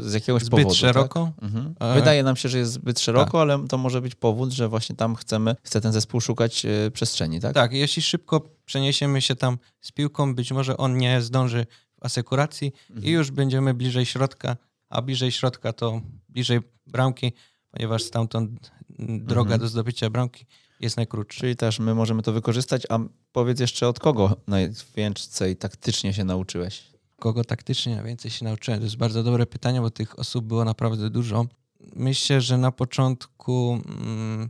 z jakiegoś zbyt powodu. Zbyt szeroko? Tak? Mhm. Wydaje nam się, że jest zbyt szeroko, tak. ale to może być powód, że właśnie tam chcemy, chce ten zespół szukać e, przestrzeni, tak? Tak, jeśli szybko przeniesiemy się tam z piłką, być może on nie zdąży w asekuracji mhm. i już będziemy bliżej środka, a bliżej środka to bliżej bramki, ponieważ stamtąd droga mhm. do zdobycia bramki jest najkrótszy. Czyli też my możemy to wykorzystać, a powiedz jeszcze od kogo najwięcej taktycznie się nauczyłeś? Kogo taktycznie najwięcej się nauczyłem? To jest bardzo dobre pytanie, bo tych osób było naprawdę dużo. Myślę, że na początku mm,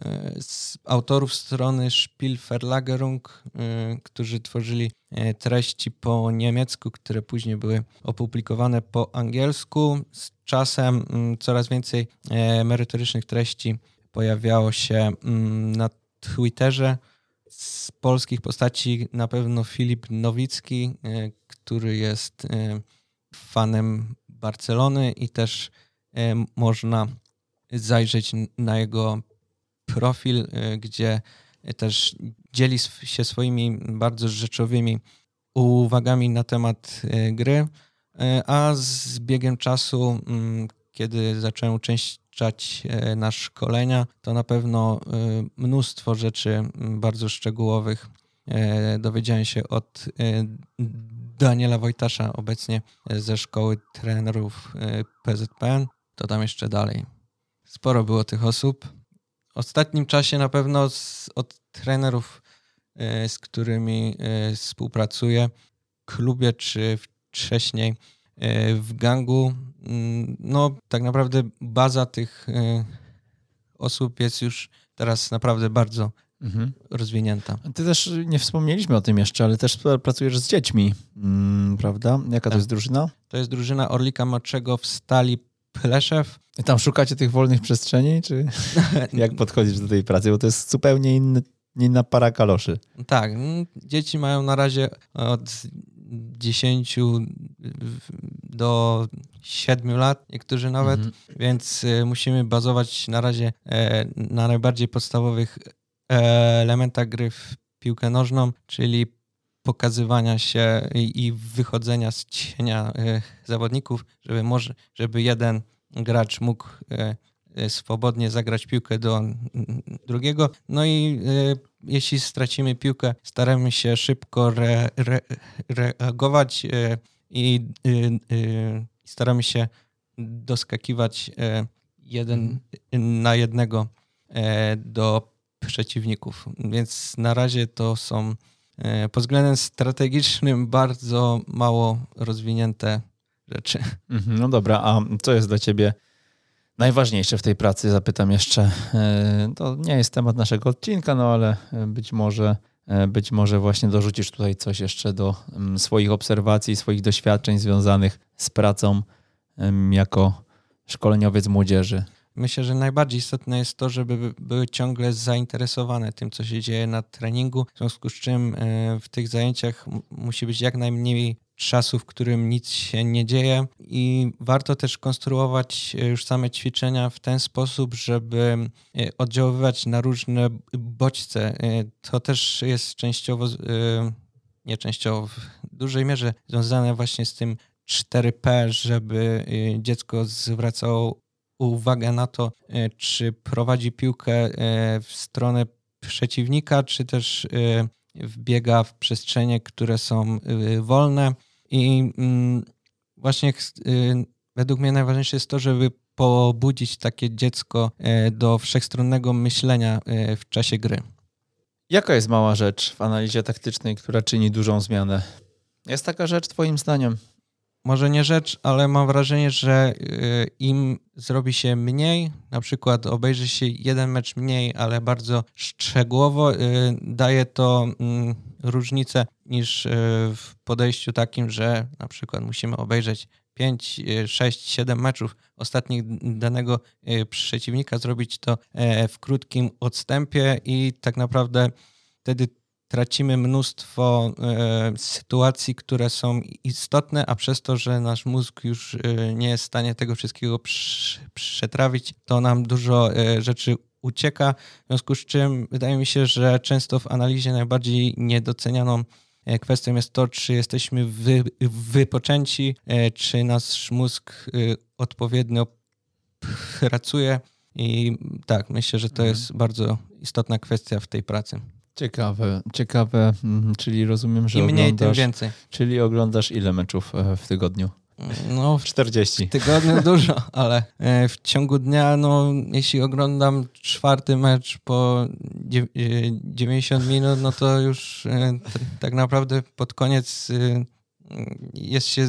e, z autorów strony Spielverlagerung, y, którzy tworzyli e, treści po niemiecku, które później były opublikowane po angielsku. Z czasem mm, coraz więcej e, merytorycznych treści pojawiało się mm, na Twitterze. Z polskich postaci na pewno Filip Nowicki, e, który jest e, fanem Barcelony i też e, można zajrzeć na jego profil, gdzie też dzieli się swoimi bardzo rzeczowymi uwagami na temat gry, a z biegiem czasu, mm, kiedy zacząłem część uczęszczać e, na szkolenia, to na pewno e, mnóstwo rzeczy bardzo szczegółowych e, dowiedziałem się od Daniela Wojtasza, obecnie ze szkoły trenerów PZPN, to tam jeszcze dalej. Sporo było tych osób. W ostatnim czasie na pewno z, od trenerów, z którymi współpracuję, w klubie czy wcześniej w gangu, no tak naprawdę baza tych e, osób jest już teraz naprawdę bardzo mhm. rozwinięta. Ty też nie wspomnieliśmy o tym jeszcze, ale też pracujesz z dziećmi, mm, prawda? Jaka tak. to jest drużyna? To jest drużyna Orlika Moczego w Stali Pleszew. I tam szukacie tych wolnych przestrzeni, czy jak podchodzisz do tej pracy? Bo to jest zupełnie inny, inna para kaloszy. Tak, dzieci mają na razie od 10 do 7 lat, niektórzy nawet, mhm. więc y, musimy bazować na razie e, na najbardziej podstawowych e, elementach gry w piłkę nożną, czyli pokazywania się i wychodzenia z cienia e, zawodników, żeby może, żeby jeden gracz mógł swobodnie zagrać piłkę do drugiego. No i jeśli stracimy piłkę, staramy się szybko re, re, reagować e, i e, e, staramy się doskakiwać jeden mhm. na jednego do przeciwników. Więc na razie to są pod względem strategicznym bardzo mało rozwinięte rzeczy. Mhm, no dobra, a co jest dla ciebie najważniejsze w tej pracy, zapytam jeszcze. E, to nie jest temat naszego odcinka, no ale e, być może, e, być może właśnie dorzucisz tutaj coś jeszcze do mm, swoich obserwacji, swoich doświadczeń związanych z pracą jako szkoleniowiec młodzieży. Myślę, że najbardziej istotne jest to, żeby były ciągle zainteresowane tym, co się dzieje na treningu, w związku z czym e, w tych zajęciach musi być jak najmniej czasu, w którym nic się nie dzieje i warto też konstruować e, już same ćwiczenia w ten sposób, żeby e, oddziaływać na różne bodźce. To też jest częściowo, nie częściowo, w dużej mierze związane właśnie z tym 4P, żeby dziecko zwracało uwagę na to, e, czy prowadzi piłkę e, w stronę przeciwnika, czy też e, wbiega w przestrzenie, które są wolne. I mm, właśnie według mnie najważniejsze jest to, żeby pobudzić takie dziecko do wszechstronnego myślenia w czasie gry. Jaka jest mała rzecz w analizie taktycznej, która czyni dużą zmianę? Jest taka rzecz, Twoim zdaniem? Może nie rzecz, ale mam wrażenie, że y, im zrobi się mniej, na przykład obejrzy się jeden mecz mniej, ale bardzo szczegółowo, y, daje to mm, różnicę niż y, w podejściu takim, że na przykład musimy obejrzeć 5, 6, 7 meczów. Ostatnich danego przeciwnika, zrobić to e, w krótkim odstępie i tak naprawdę wtedy tracimy mnóstwo e, sytuacji, które są istotne, a przez to, że nasz mózg już e, nie jest w stanie tego wszystkiego przetrawić, to nam dużo e, rzeczy ucieka. W związku z czym wydaje mi się, że często w analizie najbardziej niedocenianą kwestią jest to, czy jesteśmy wy, wypoczęci, czy nasz mózg odpowiednio pracuje. I tak, myślę, że to mhm. jest bardzo istotna kwestia w tej pracy. Ciekawe, ciekawe, mhm, czyli rozumiem, że Im mniej, oglądasz, tym więcej. Czyli oglądasz ile meczów e, w tygodniu? No, 40. W tygodniu dużo, ale e, w ciągu dnia, no, jeśli oglądam czwarty mecz po 90 e, minut, no to już tak naprawdę pod koniec jest się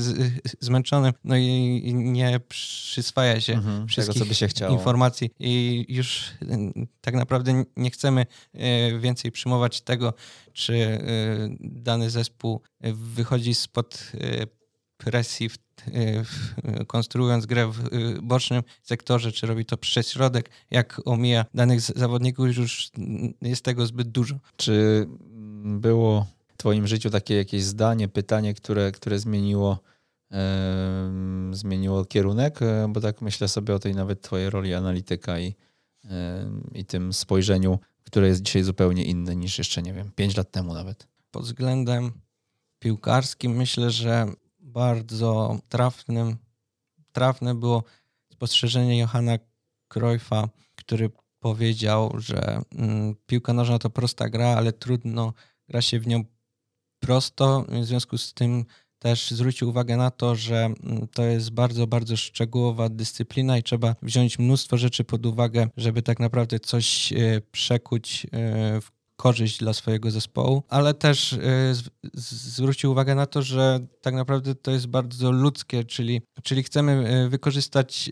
zmęczony, no i nie przyswaja się mhm, wszystkich tego, się informacji i już tak naprawdę nie chcemy e, więcej przyjmować tego, czy e, dany zespół wychodzi spod e, presji w, konstruując grę w bocznym sektorze, czy robi to przez środek, jak omija danych zawodników, już jest tego zbyt dużo. Czy było Twoim życiu takie jakieś zdanie, pytanie, które, które zmieniło, e, zmieniło kierunek? E, bo tak myślę sobie o tej nawet Twojej roli analityka i, e, i tym spojrzeniu, które jest dzisiaj zupełnie inne niż jeszcze, nie wiem, pięć lat temu nawet. Pod względem piłkarskim myślę, że bardzo trafnym, trafne było spostrzeżenie Johanna Cruyffa, który powiedział, że mm, piłka nożna to prosta gra, ale trudno gra się w nią prosto. W związku z tym też zwrócił uwagę na to, że mm, to jest bardzo, bardzo szczegółowa dyscyplina i trzeba wziąć mnóstwo rzeczy pod uwagę, żeby tak naprawdę coś e, przekuć e, w korzyść dla swojego zespołu, ale też e, zwrócił uwagę na to, że tak naprawdę to jest bardzo ludzkie, czyli, czyli chcemy wykorzystać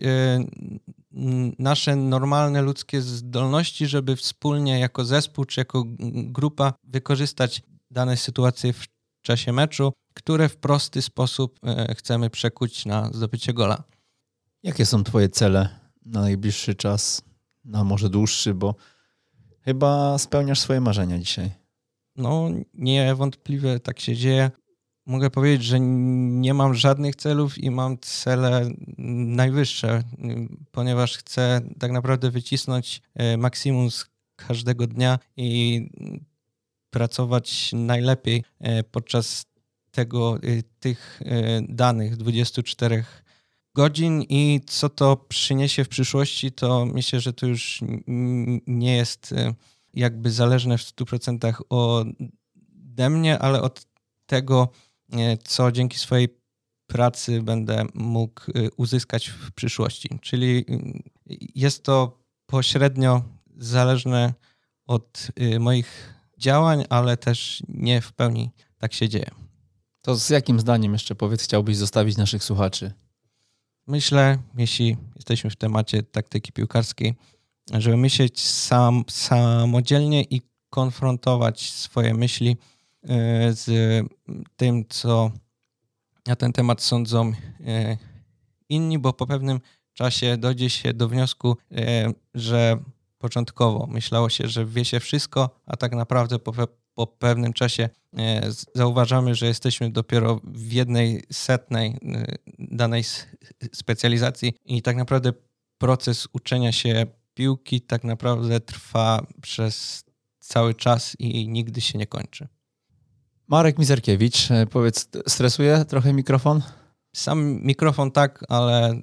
nasze normalne ludzkie zdolności, żeby wspólnie jako zespół czy jako grupa wykorzystać dane sytuacje w czasie meczu, które w prosty sposób e, chcemy przekuć na zdobycie gola. Jakie są Twoje cele na najbliższy czas, na może dłuższy, bo chyba spełniasz swoje marzenia dzisiaj. No, niewątpliwie tak się dzieje. Mogę powiedzieć, że nie mam żadnych celów i mam cele najwyższe, ponieważ chcę tak naprawdę wycisnąć e, maksimum z każdego dnia i pracować najlepiej e, podczas tego, e, tych e, danych 24 godzin i co to przyniesie w przyszłości, to myślę, że to już nie jest jakby zależne w 100% ode mnie, ale od tego, co dzięki swojej pracy będę mógł uzyskać w przyszłości. Czyli jest to pośrednio zależne od moich działań, ale też nie w pełni tak się dzieje. To z jakim zdaniem jeszcze powiedz, chciałbyś zostawić naszych słuchaczy? Myślę, jeśli jesteśmy w temacie taktyki piłkarskiej, żeby myśleć sam, samodzielnie i konfrontować swoje myśli y, z tym, co na ten temat sądzą y, inni, bo po pewnym czasie dojdzie się do wniosku, e, że początkowo myślało się, że wie się wszystko, a tak naprawdę po, po pewnym czasie e, zauważamy, że jesteśmy dopiero w jednej setnej danej specjalizacji i tak naprawdę proces uczenia się piłki tak naprawdę trwa przez cały czas i nigdy się nie kończy. Marek Mizerkiewicz, e, powiedz, stresuje trochę mikrofon? Sam mikrofon tak, ale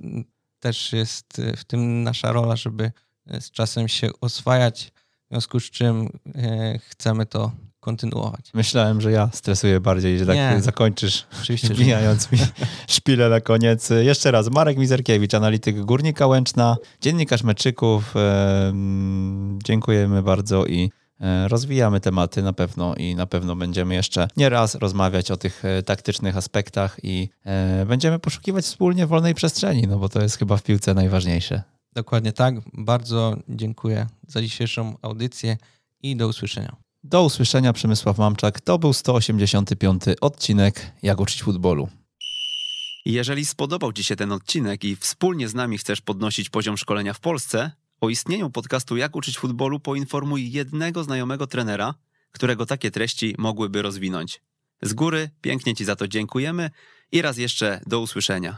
też jest w tym nasza rola, żeby z czasem się oswajać, w związku z czym e, chcemy to kontynuować. Myślałem, że ja stresuję bardziej, że tak nie, zakończysz, oczywiście, wbijając mi szpilę na koniec. Jeszcze raz, Marek Mizerkiewicz, analityk Górnika Łęczna, dziennikarz meczyków. Dziękujemy bardzo i e, rozwijamy tematy na pewno i na pewno będziemy jeszcze nie raz rozmawiać o tych e, taktycznych aspektach i e, będziemy poszukiwać wspólnie wolnej przestrzeni, no bo to jest chyba w piłce najważniejsze. Dokładnie tak. Bardzo dziękuję za dzisiejszą audycję i do usłyszenia. Do usłyszenia Przemysław Mamczak. To był 185 odcinek Jak uczyć futbolu. Jeżeli spodobał Ci się ten odcinek i wspólnie z nami chcesz podnosić poziom szkolenia w Polsce, o istnieniu podcastu Jak uczyć futbolu poinformuj jednego znajomego trenera, którego takie treści mogłyby rozwinąć. Z góry pięknie Ci za to dziękujemy i raz jeszcze do usłyszenia.